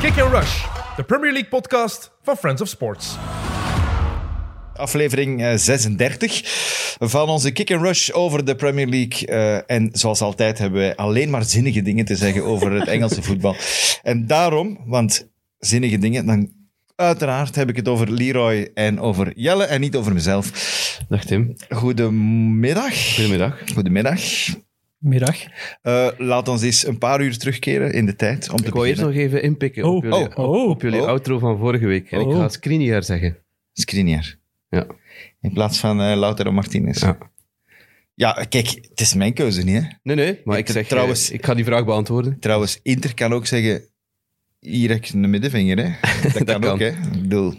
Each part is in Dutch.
Kick and Rush, de Premier League podcast van Friends of Sports. Aflevering eh, 36 van onze Kick and Rush over de Premier League. Eh, en zoals altijd hebben wij alleen maar zinnige dingen te zeggen over het Engelse voetbal. En daarom, want zinnige dingen, dan uiteraard heb ik het over Leroy en over Jelle en niet over mezelf. Dag Tim. Goedemiddag. Goedemiddag. Goedemiddag. Middag. Eh, laat ons eens een paar uur terugkeren in de tijd om te Ik wou eerst nog even inpikken Oh, op jullie, oh, oh, op jullie oh. outro van vorige week. En ik Oh. ga Skriniar zeggen. Skriniar. Ja. In plaats van eh Lautaro Martinez. Ja. Ja, kijk, het is mijn keuze niet, hè. Nee, nee, maar Ik- ik zeg trouwens- trouwens... ik ga die vraag beantwoorden. Trouwens, Inter kan ook zeggen, hier heb ik een middenvinger, hè. Dat kan kan. ook, hè. Ik bedoel, Die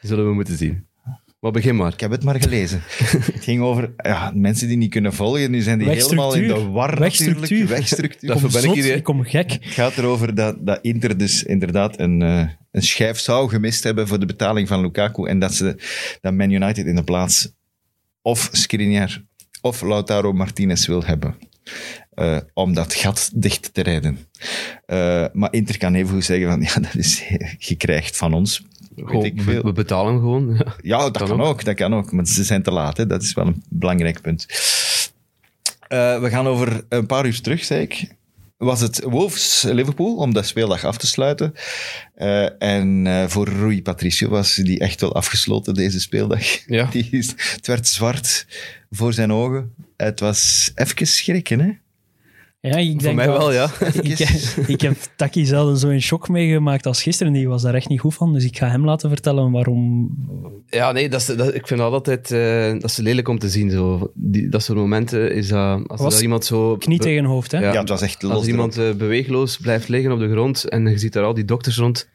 zullen we moeten zien. Maar begin maar. ik heb het maar gelezen. het ging over ja, mensen die niet kunnen volgen. Nu zijn die helemaal in de war Wegstructuur. natuurlijk. Wegstructuur. Daarvoor ben ik Zot, hier, hè. ik kom gek. Het gaat erover dat, dat Inter dus inderdaad een, eh, een schijf zou gemist hebben voor de betaling van Lukaku. En dat ze dat Man United in de plaats of Skriniar of Lautaro Martinez wil hebben. Eh, om dat gat dicht te rijden. Eh, maar Inter kan even goed zeggen van, ja, dat is, je krijgt van ons, ik we, veel. we betalen hem gewoon. Ja. Ja, dat kan, Kan ook. ook. dat kan ook. Maar ze zijn te laat, hè. dat is wel een belangrijk punt. Eh, we gaan over een paar uur terug, zei ik. Was het Wolves-Liverpool, om dat speeldag af te sluiten. En voor Rui Patricio was die echt wel afgesloten, deze speeldag. Ja. Die is, het werd zwart voor zijn ogen. Het was even schrikken, hè? Ja, ik Voor denk mij dat- wel, ja. Ik, ik heb Taki zelden zo in shock meegemaakt als gisteren. Die was daar echt niet goed van. Dus ik ga hem laten vertellen waarom. Ja, nee, dat is, dat, ik vind dat altijd eh, dat is lelijk om te zien. Zo. Die, dat soort momenten is dat... Als Was iemand zo... Knie tegen hoofd, hè? Ja. Ja, het was echt los. Als iemand eh, beweegloos blijft liggen op de grond en je ziet daar al die dokters rond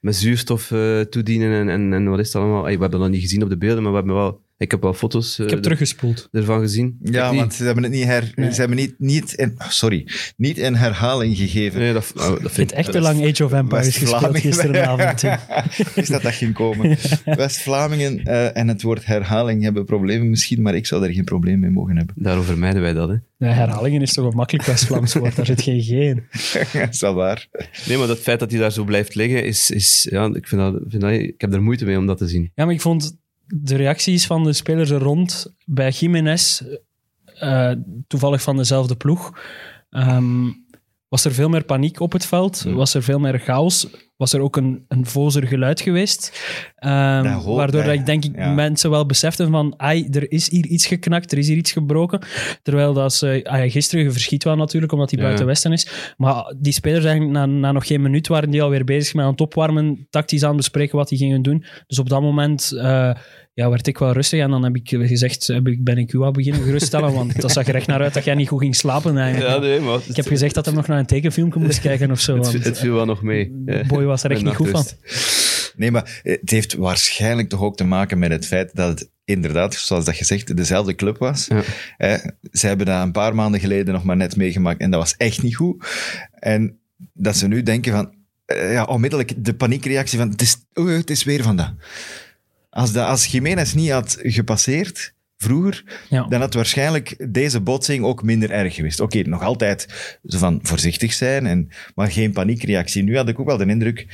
met zuurstof eh, toedienen en, en, en wat is het allemaal. We hebben dat niet gezien op de beelden, maar we hebben wel, ik heb wel foto's eh, Ik heb er- teruggespoeld. ervan gezien. Ja, Ik niet. want ze hebben het niet, her, Nee. ze hebben niet, niet, in, oh, sorry, niet in herhaling gegeven. Nee, dat, oh, dat Ik vind vind echt te lang Age of Empires gespeeld gisteravond. Ik wist dat dat ging komen. West-Vlamingen eh, en het woord herhaling hebben problemen misschien, maar ik zou daar geen probleem mee mogen hebben. Daarom vermijden wij dat. Hè. Ja, herhalingen is toch een makkelijk West-Vlaams woord. Daar zit geen G in. dat is wel waar. Nee, maar dat feit dat hij daar zo blijft liggen, is, is ja, ik, vind dat, vind dat, ik heb er moeite mee om dat te zien. Ja, maar ik vond de reacties van de spelers er rond bij Jiménez, eh, toevallig van dezelfde ploeg, ehm, was er veel meer paniek op het veld, was er veel meer chaos, was er ook een, een vozer geluid geweest, ehm, Dat waardoor dat- ik denk ik ja. mensen wel beseften van ai, er is hier iets geknakt, er is hier iets gebroken, terwijl dat ze, ah ja, gisteren verschiet wel natuurlijk, omdat hij Ja. buiten Westen is, maar die spelers eigenlijk na, na nog geen minuut waren die alweer bezig met aan het opwarmen, tactisch aan het bespreken wat die gingen doen. Dus op dat moment eh, ja, werd ik wel rustig en dan heb ik gezegd, heb ik, ben ik u al beginnen geruststellen, want dat zag er echt naar uit dat jij niet goed ging slapen eigenlijk. nee, maar... Ik heb gezegd dat hij nog naar een tekenfilmpje moest kijken of zo. Het, want, het viel wel nog mee. Boy was er echt niet goed van. Nee, maar het heeft waarschijnlijk toch ook te maken met het feit dat het inderdaad, zoals dat gezegd, dezelfde club was. Ja. Hè, ze hebben dat een paar maanden geleden nog maar net meegemaakt en dat was echt niet goed. En dat ze nu denken van, eh, ja, onmiddellijk de paniekreactie van, het is, oh, het is weer van dat. Als, dat, als Jiménez niet had gepasseerd vroeger, Ja. dan had waarschijnlijk deze botsing ook minder erg geweest. Oké, nog altijd zo van voorzichtig zijn, en, maar geen paniekreactie. Nu had ik ook wel de indruk,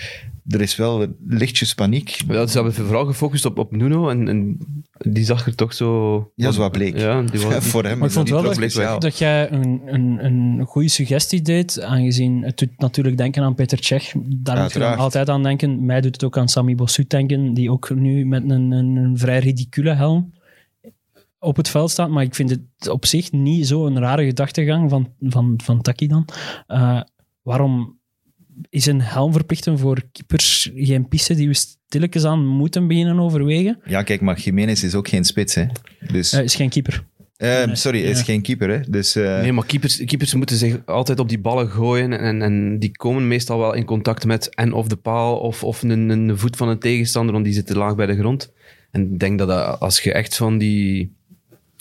er is wel lichtjes paniek. Ja, ze hebben vooral gefocust op, op Nuno en, en die zag er toch zo... Ja, zo wat bleek. Ja, die was, Voor hem Maar ik vond wel dat, dat jij een, een, een goede suggestie deed, aangezien het doet natuurlijk denken aan Peter Cech. Daar moet je dan altijd aan denken. Mij doet het ook aan Sami Bossut denken, die ook nu met een, een, een vrij ridicule helm op het veld staat. Maar ik vind het op zich niet zo'n rare gedachtegang van, van, van Taki dan. Eh, waarom is een helm verplichten voor keepers geen piste die we stilletjes aan moeten beginnen overwegen? Ja, kijk, maar Jiménez is ook geen spits, hè. Dus, Eh, is geen keeper. eh, sorry, hij is ja. geen keeper, hè. Dus, eh, Nee, maar keepers, keepers moeten zich altijd op die ballen gooien en, en die komen meestal wel in contact met en of de paal of, of een, een voet van een tegenstander, want die zitten laag bij de grond. En ik denk dat, dat als je echt van die,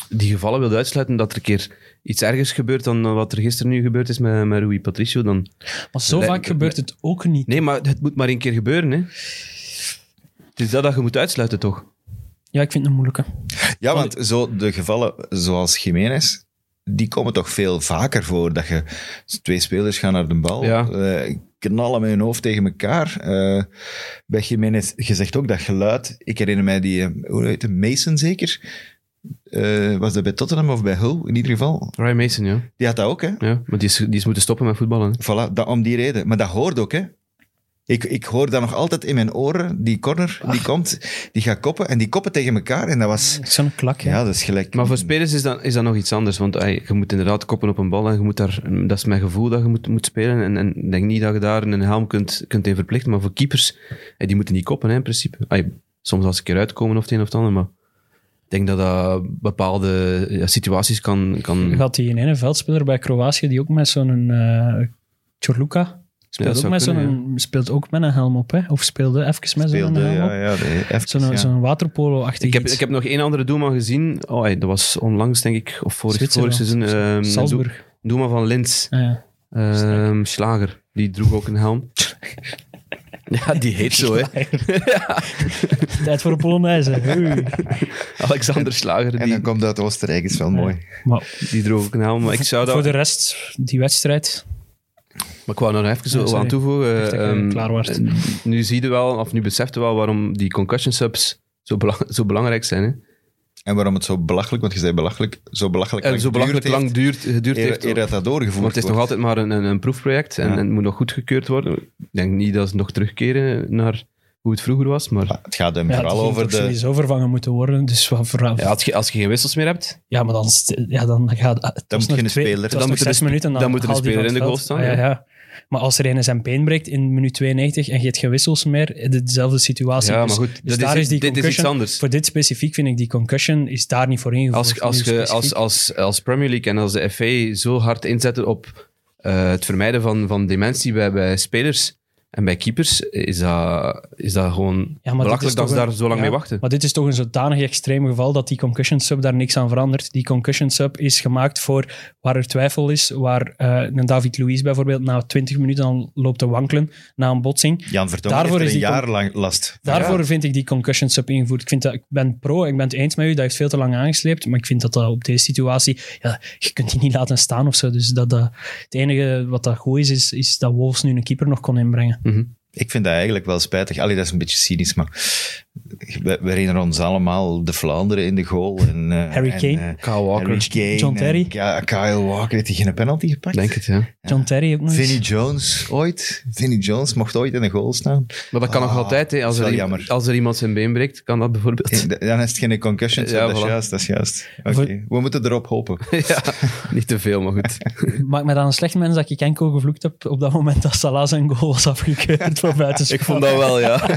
die gevallen wilt uitsluiten, dat er een keer iets ergers gebeurt dan wat er gisteren nu gebeurd is met, met Rui Patricio, dan... Maar zo vaak gebeurt het ook niet. Nee, maar het moet maar één keer gebeuren, hè. Het is dat dat je moet uitsluiten, toch? Ja, ik vind het een moeilijke. ja, want zo de gevallen zoals Jiménez, die komen toch veel vaker voor. Dat je twee spelers gaan naar de bal, Ja. eh, knallen met hun hoofd tegen elkaar. Eh bij Jiménez, je zegt ook dat geluid. Ik herinner mij die, eh, hoe heet het, Mason zeker? Eh, was dat bij Tottenham of bij Hull in ieder geval? Ryan Mason, ja. Die had dat ook, hè? ja. Maar die is, die is moeten stoppen met voetballen. hè. Voilà, dat, om die reden. Maar dat hoort ook, hè? Ik, ik hoor dat nog altijd in mijn oren. Die corner, die komt, die gaat koppen en die koppen tegen elkaar. En dat was... Zo'n klak, hè. Ja, dat is gelijk... Maar voor spelers is dat, is dat nog iets anders. Want ey, je moet inderdaad koppen op een bal en je moet daar, dat is mijn gevoel dat je moet, moet spelen. En, en ik denk niet dat je daar een helm kunt, kunt in verplichten. Maar voor keepers, ey, die moeten niet koppen hè, in principe. Ey, soms als een keer uitkomen of het een of het ander. Maar ik denk dat dat bepaalde ja, situaties kan... Kan had die ene veldspeler bij Kroatië die ook met zo'n uh, Chorluka speelt, ook met speelt ook met een helm op, hè? Of speelde even met zo'n helm op. ja, Zo'n waterpolo-achtig ik heb, iets. ik heb nog één andere doelman gezien. Oh, ey, dat was onlangs, denk ik. Of vorig, seizoen. ehm, een Salzburg. doelman van Linz. Ah, ja. Ehm Slager. Die droeg ook een helm. ja, die heet zo, hè. Tijd voor een Polonaise. Alexander Slager. En Die, dan komt uit Oostenrijk, is wel mooi. Maar die droeg ook een helm. Maar ik zou dat... voor de rest, die wedstrijd... Maar ik wou nog even zo aan toevoegen. dacht dat je ehm, klaar was. eh, nu zie je wel, of nu beseft je wel waarom die concussion subs zo, belang- zo belangrijk zijn. Hè? En waarom het zo belachelijk, want je zei belachelijk, zo belachelijk En lang zo belachelijk geduurd lang duurt, geduurd heeft, heeft. eer, eer dat dat doorgevoerd want het is nog wordt. altijd maar een, een, een proefproject en, Ja. en het moet nog goedgekeurd worden. Ik denk niet dat ze nog terugkeren naar hoe het vroeger was, maar Ja, Het gaat hem Ja, vooral over de... sowieso vervangen moeten worden. Dus wat voor, ja, als, je, als je geen wissels meer hebt, Ja, maar dan, ja, dan gaat het. Dan moet je nog een twee- speler- dan moet er een- er speler in de goal staan, Ah, ja, ja. Maar als er een zijn been breekt in minuut 92 en je hebt geen wissels meer, dezelfde situatie. ja, Dus- maar goed, dus dat daar is, is die dit is iets anders. Voor dit specifiek vind ik die concussion is daar niet voor ingevoerd. Als, als, als, als, als Premier League en als de FA zo hard inzetten op eh, het vermijden van, van dementie bij, bij spelers en bij keepers, is dat, is dat gewoon Ja, is belachelijk dat ze daar een- zo lang ja, mee wachten. Maar dit is toch een zodanig extreem geval dat die concussion sub daar niks aan verandert. Die concussion sub is gemaakt voor waar er twijfel is, waar eh, een David Luiz bijvoorbeeld na 20 minuten al loopt te wankelen na een botsing. Jan Vertongen Daarvoor heeft er is een die jaar lang last. Daarvoor vind ik die concussion sub ingevoerd. Ik, vind dat, ik ben pro, ik ben het eens met u, dat heeft veel te lang aangesleept. Maar ik vind dat dat op deze situatie, ja, je kunt die niet laten staan of zo. Dus dat, dat, het enige wat dat goed is, is, is dat Wolves nu een keeper nog kon inbrengen. Mhm. Ik vind dat eigenlijk wel spijtig. Allee, dat is een beetje cynisch, maar we, we herinneren ons allemaal de Vlaanderen in de goal. En, eh, Harry en, Kane. eh, Kyle Walker, Harry Kane. John Terry. Kyle Walker. Heeft hij geen penalty gepakt? denk het, ja. John Terry ook nog eens. Vinnie Jones ooit. Vinnie Jones mocht ooit in de goal staan. Maar dat kan nog Ah, altijd, hè. Als, er, als er iemand zijn been breekt, kan dat bijvoorbeeld. Eh, Dan is het geen concussion. Ja, dat is juist. Dat is juist. Oké, We moeten erop hopen. ja, niet te veel, maar goed. Maakt me dan een slecht mens dat ik enkel gevloekt heb op dat moment dat Salah zijn goal was afgekeurd voor buitenspel. Ik vond dat wel, ja.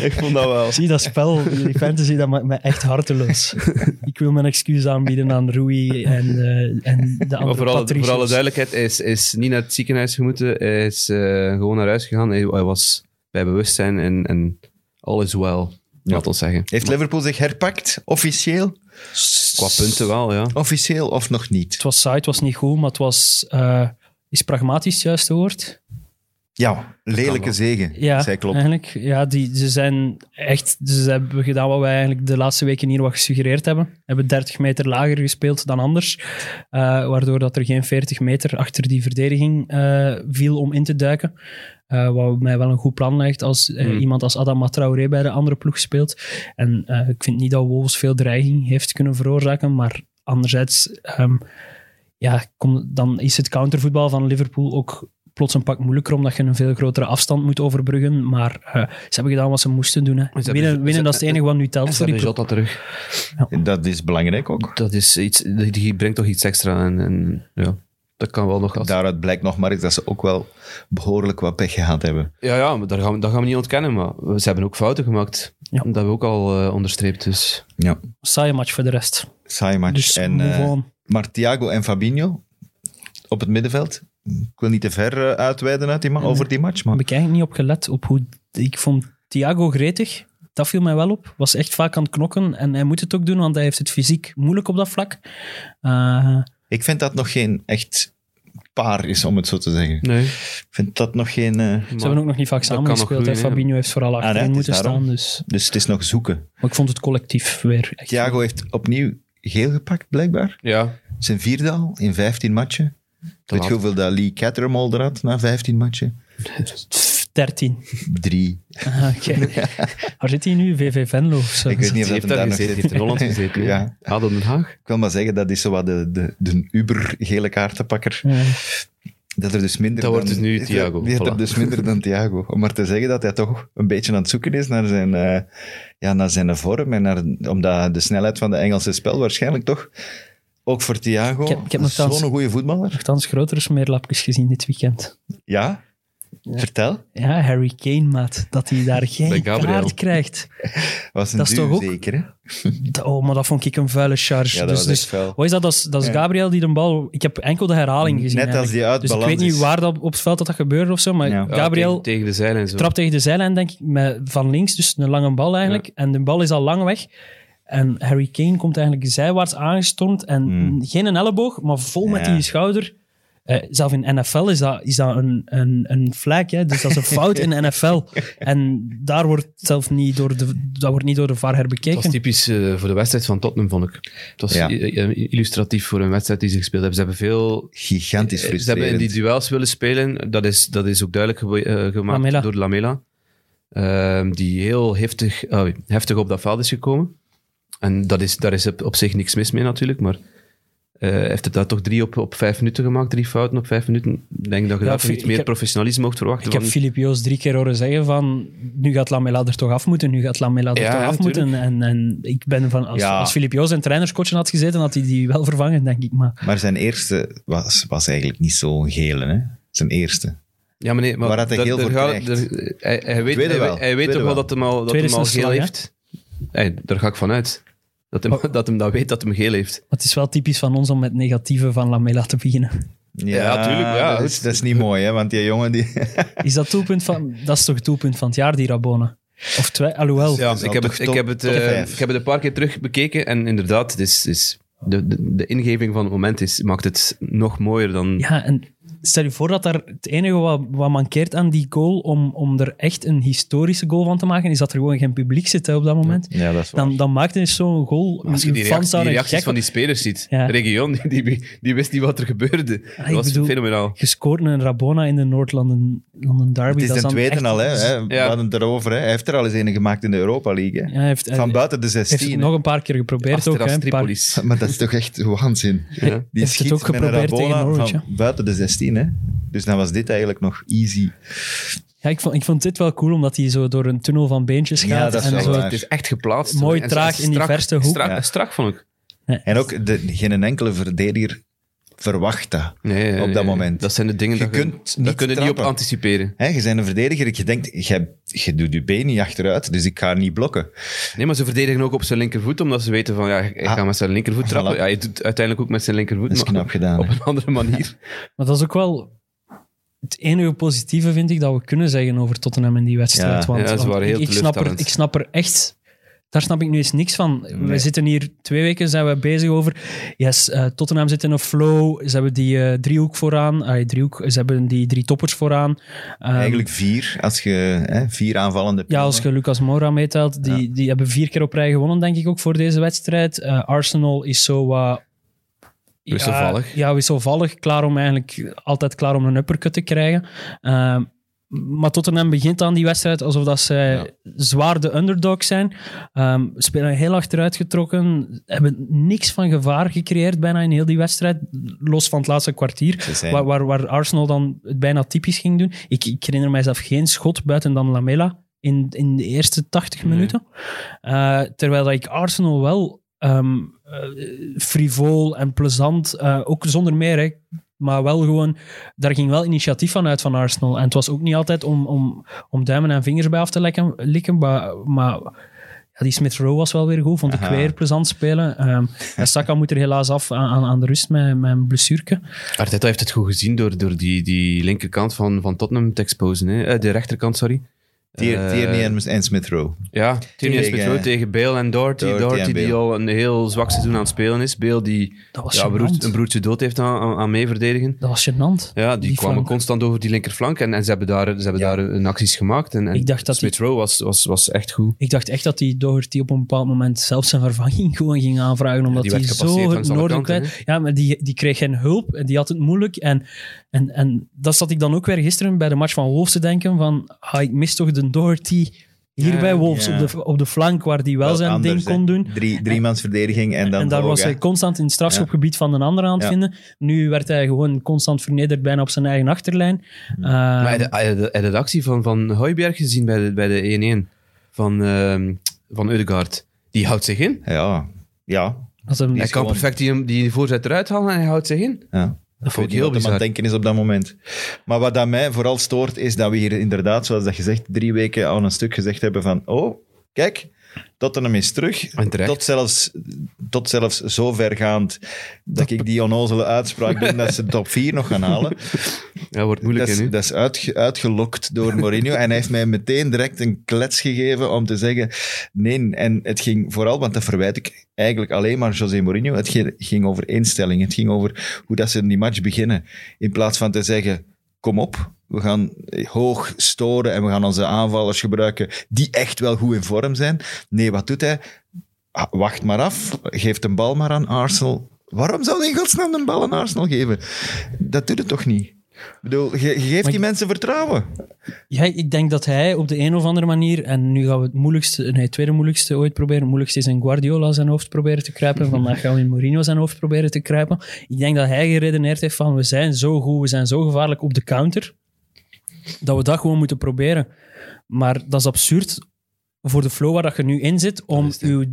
Ik vond dat wel. Zie, dat spel, die fantasy, dat maakt me echt harteloos. ik wil mijn excuus aanbieden aan Rui en, eh, en de Maar andere voor alle, Patricios. voor alle duidelijkheid, hij is, is niet naar het ziekenhuis gemoeten. Hij is eh, gewoon naar huis gegaan. Hij, hij was bij bewustzijn en, en all is well, laat ons zeggen. Heeft Liverpool zich herpakt, officieel? Qua punten wel, ja. Officieel of nog niet? Het was saai, het was niet goed, maar het was... eh, is pragmatisch het juiste woord? Ja, lelijke zegen, Ja, klopt. eigenlijk. Ja, die, ze zijn echt... Ze hebben gedaan wat wij eigenlijk de laatste weken hier wat gesuggereerd hebben. Hebben 30 meter lager gespeeld dan anders. eh, waardoor dat er geen 40 meter achter die verdediging eh, viel om in te duiken. Eh, wat mij wel een goed plan lijkt als Hmm. iemand als Adam Traoré bij de andere ploeg speelt. En eh, ik vind niet dat Wolves veel dreiging heeft kunnen veroorzaken, maar anderzijds... ehm, ja, kom, dan is het countervoetbal van Liverpool ook plots een pak moeilijker, omdat je een veel grotere afstand moet overbruggen. Maar eh, ze hebben gedaan wat ze moesten doen. Hè. Winnen, winnen ze- dat is het enige wat nu telt ze hebben. Jota terug. Dat is belangrijk ook. Dat is iets, die- brengt toch iets extra. En, en ja, dat kan wel nog... Als... Daaruit blijkt nog maar eens dat ze ook wel behoorlijk wat pech gehad hebben. Ja, ja, maar daar gaan, we, dat gaan we niet ontkennen. Maar ze hebben ook fouten gemaakt. Ja. Dat hebben we ook al eh, onderstreept. Dus Ja, Saaie match voor de rest. saai match. Dus en, eh, maar Thiago en Fabinho op het middenveld. Ik wil niet te ver eh, uitweiden uit die ma- over die match, maar Heb ik eigenlijk niet op gelet op hoe... Ik vond Thiago gretig. Dat viel mij wel op. Was echt vaak aan het knokken. En hij moet het ook doen, want hij heeft het fysiek moeilijk op dat vlak. Eh, ik vind dat nog geen echt paar is, om het zo te zeggen. nee. Ik vind dat nog geen... eh, ze hebben ook nog niet vaak samen gespeeld. hè. groeien. Fabinho heeft vooral achterin moeten daarom. staan. Dus. dus het is nog zoeken. Maar ik vond het collectief weer echt Thiago heeft opnieuw geel gepakt, blijkbaar. Ja, Zijn vierde al in 15 matchen. Weet je hoeveel dat Lee Cattermole er had na 15 matchen? 13. Drie. Ah, oké. Waar zit hij nu? VV Venlo of zo? Ik weet niet of dat hem daar daar nog zit. heeft in Holland gezeten. Ja. Adel Den Haag. Ik wil maar zeggen, dat is zo wat de, de, de Uber gele kaartenpakker. Ja. Dat er dus minder Dat wordt dus nu Thiago, Die heeft er voilà. dus minder dan Thiago. Om maar te zeggen dat hij toch een beetje aan het zoeken is naar zijn, eh, ja, naar zijn vorm. En naar, omdat de snelheid van de Engelse spel waarschijnlijk toch, ook voor Thiago, Ik heb- ik heb nogthans- zo'n goede voetballer. Nogthans grotere smeerlapjes gezien dit weekend. Ja? Vertel. Ja, Harry Kane, maat. Dat hij daar geen kaart krijgt. Was een Dat is toch ook- zeker, hè? Oh, maar dat vond ik een vuile charge. Ja, dat dus, was dus, vuil. wat is dat? Dat is, dat is Ja. Gabriel die de bal... Ik heb enkel de herhaling gezien. Net als die uit Dus ik weet niet waar dat op het veld dat, dat gebeurde of zo, maar Gabriel tegen, tegen de zijlijn en zo. trapt tegen de zijlijn, denk ik, met, van links, dus een lange bal eigenlijk. En de bal is al lang weg. En Harry Kane komt eigenlijk zijwaarts aangestormd. En Hmm. geen een elleboog, maar vol met die schouder. Eh, zelf in NFL is dat, is dat een, een, een flag, hè? dus dat is een fout in de NFL. En daar wordt zelf niet door de, dat wordt niet door de VAR Dat herbekeken. was typisch eh, voor de wedstrijd van Tottenham, vond ik. Het was Ja. i- illustratief voor een wedstrijd die ze gespeeld hebben. Ze hebben veel... Gigantisch eh, Ze hebben in frustrerend. die duels willen spelen. Dat is, dat is ook duidelijk eh, gemaakt Lamela. door Lamela. Ehm, die heel heftig, oh, heftig op dat veld is gekomen. En dat is, daar is op, op zich niks mis mee natuurlijk, maar eh, hij heeft het daar toch drie op, op vijf minuten gemaakt, drie fouten op vijf minuten. Ik denk dat je Ja, daar iets meer heb- professionalisme mocht verwachten. Ik heb Filip Joos drie keer horen zeggen van nu gaat Lamela er toch af moeten, nu gaat Lamela er Ja, toch af moeten. En, en ik ben van, als, Ja. als Filip Joos een trainerscoach had gezeten, had hij die wel vervangen, denk ik. Maar Maar zijn eerste was, was eigenlijk niet zo'n gele, hè? Zijn eerste. Ja, maar nee, maar Waar had hij daar voor hij, hij weet, hij, wel, hij weet toch wel dat hem al, dat hem al geel heeft? Hey, daar ga ik vanuit. Dat hem, Oh. dat hem dat weet dat hem geel heeft. het is wel typisch van ons om met negatieve van Lamela te beginnen. Ja, tuurlijk, ja. dat, is, dat is niet mooi, hè? Want die jongen die... Is dat doelpunt van... Dat is toch het doelpunt van het jaar, die Rabona? Of twee... Alhoewel, Ja, ik heb, het, ik, heb het, ik heb het een paar keer terug bekeken en inderdaad, het is, is de, de, de ingeving van het moment is, maakt het nog mooier dan... Ja, en stel je voor dat daar het enige wat, wat mankeert aan die goal om, om er echt een historische goal van te maken, is dat er gewoon geen publiek zit hè, op dat moment. Ja, dat is waar. Dan, dan maakt het zo'n goal... Als je die, fans reacties, die reacties gek van die spelers ziet, Ja. de region, die, die, die wist niet wat er gebeurde. dat ik was bedoel- fenomenaal. gescoord een Rabona in de Noord-London London Derby. Het is dat de tweede echt- al, hè? hè. We hadden het erover, hè? Hij heeft er al eens een gemaakt in de Europa League, hè? Ja, hij heeft, Van hij buiten de heeft 16. het hè. nog een paar keer geprobeerd ook. Hè, paar-. Maar dat is toch echt waanzin. Ja. Die heeft het schiet ook met een geprobeerd tegen Norwich, van buiten de 16, hè? Dus dan was dit eigenlijk nog easy. Ja, ik vond, ik vond dit wel cool, omdat hij zo door een tunnel van beentjes Ja, gaat. dat is en wel zo, waar. Het is echt geplaatst. Mooi En traag in die strak- verste hoek. Strak, Ja. strak vond ik. En ook de, geen enkele verdediger verwacht dat. Nee, Op dat nee. moment. Dat zijn de dingen Je dat kunt daar niet kun je niet op trappen. anticiperen. Hè, je bent een verdediger, je denkt, je, je doet je been niet achteruit, dus ik ga niet blokken. Nee, maar ze verdedigen ook op zijn linkervoet, omdat ze weten van, ja, hij Ah. gaat met zijn linkervoet trappen. Voilà. Ja, je doet uiteindelijk ook met zijn linkervoet, Dat is maar knap gedaan. op een andere manier. Maar dat is ook wel het enige positieve, vind ik, dat we kunnen zeggen over Tottenham in die wedstrijd. Ja, want, ja, ze want waren heel ik, ik, snap er, ik snap er echt... Daar snap ik nu eens niks van. We zitten hier twee weken zijn we bezig over. Yes, eh, Tottenham zit in een flow. Ze hebben die eh, driehoek vooraan. Allee, driehoek, ze hebben die drie toppers vooraan. Ehm, Eigenlijk vier, als je hè, vier aanvallende Ja, als je Lucas Moura meetelt, die, die hebben vier keer op rij gewonnen, denk ik ook, voor deze wedstrijd. Eh, Arsenal is zo wat... Wisselvallig. Ja, ja, wisselvallig. Klaar om eigenlijk altijd klaar om een uppercut te krijgen. Maar Tottenham begint aan die wedstrijd alsof dat zij Ja. zwaar de underdog zijn. Ehm spelen heel achteruit getrokken. Hebben niks van gevaar gecreëerd bijna in heel die wedstrijd. Los van het laatste kwartier. Zijn- Waar, waar, waar Arsenal dan het bijna typisch ging doen. Ik, ik herinner mijzelf geen schot buiten dan Lamela in, in de eerste 80 Nee. minuten. Eh, terwijl dat ik Arsenal wel ehm eh, frivol en plezant, eh, ook zonder meer, hè, maar wel gewoon, daar ging wel initiatief van uit van Arsenal. En het was ook niet altijd om, om, om duimen en vingers bij af te lekken, likken, maar, maar ja, die Smith Rowe was wel weer goed, vond ik Aha. weer plezant spelen. Ehm en Saka moet er helaas af aan, aan, aan de rust met, met een blessuurke. Arteta heeft het goed gezien door, door die, die linkerkant van, van Tottenham te exposen. Hè? Eh, de rechterkant, sorry. Tier- Eh, Tierney en, en Smith Rowe. Ja, Tierney en Smith Rowe tegen Bale en Doherty. Doherty Doherty, en die Bale. al een heel zwak seizoen aan het spelen is. Bale die ja, broert- een broertje dood heeft aan, aan, aan mee verdedigen. Dat was gênant. Ja, die, Die kwamen flank. constant over die linkerflank en, en ze hebben daar, ze hebben daar een acties gemaakt. En, en Ik dacht dat Smith Rowe was, was, was echt goed. Ik dacht echt dat die Doherty op een bepaald moment zelf zijn vervanging gewoon ging aanvragen, omdat hij zo het noorden kwijt... Ja, maar die, die kreeg geen hulp en die had het moeilijk. En, en, en dat zat ik dan ook weer gisteren bij de match van Wolves te denken van, ah, ik mis toch de Doherty hier Ja, bij Wolves ja. op, de, op de flank, waar die wel, Wel zijn anders, ding kon doen. Drie, driemans verdediging en dan en daar hoog, was hij constant in het strafschopgebied van een ander aan het Ja. vinden. Nu werd hij gewoon constant vernederd bijna op zijn eigen achterlijn. Eh, maar heb je de, de, de actie van, van Hooiberg gezien bij de, bij de 1-1 van, ehm van Eudegaard? Die houdt zich in. Ja, ja. als Hij kan gewoon- perfect die, die voorzet eruit halen en hij houdt zich in. ja. Dat vond ik heel bizar. het denken is op dat moment. Maar wat dat mij vooral stoort, is dat we hier inderdaad, zoals dat gezegd, drie weken aan een stuk gezegd hebben van, oh, kijk, Tottenham is terug. Tot zelfs, tot zelfs zo vergaand dat ik die onnozele uitspraak doe dat ze de top 4 nog gaan halen. Ja, wordt moeilijk dat is, dat is uitge- uitgelokt door Mourinho. en hij heeft mij meteen direct een klets gegeven om te zeggen: nee. En het ging vooral, want dat verwijt ik eigenlijk alleen maar José Mourinho. Het ging over instelling. Het ging over hoe dat ze die match beginnen. In plaats van te zeggen: kom op. We gaan hoog storen en we gaan onze aanvallers gebruiken die echt wel goed in vorm zijn. Nee, wat doet hij? Ah, Wacht maar af. Geeft een bal maar aan Arsenal. Waarom zou hij in een bal aan Arsenal geven? Dat doet het toch niet? Ik bedoel, je, je geeft die ik- mensen vertrouwen. Ja, ik denk dat hij op de een of andere manier, en nu gaan we het moeilijkste, nee, het tweede moeilijkste ooit proberen. Het moeilijkste is in Guardiola zijn hoofd proberen te kruipen. Vandaag gaan we in Mourinho zijn hoofd proberen te kruipen. Ik denk dat hij geredeneerd heeft van we zijn zo goed, we zijn zo gevaarlijk op de counter, dat we dat gewoon moeten proberen. Maar dat is absurd voor de flow waar dat je nu in zit, om uw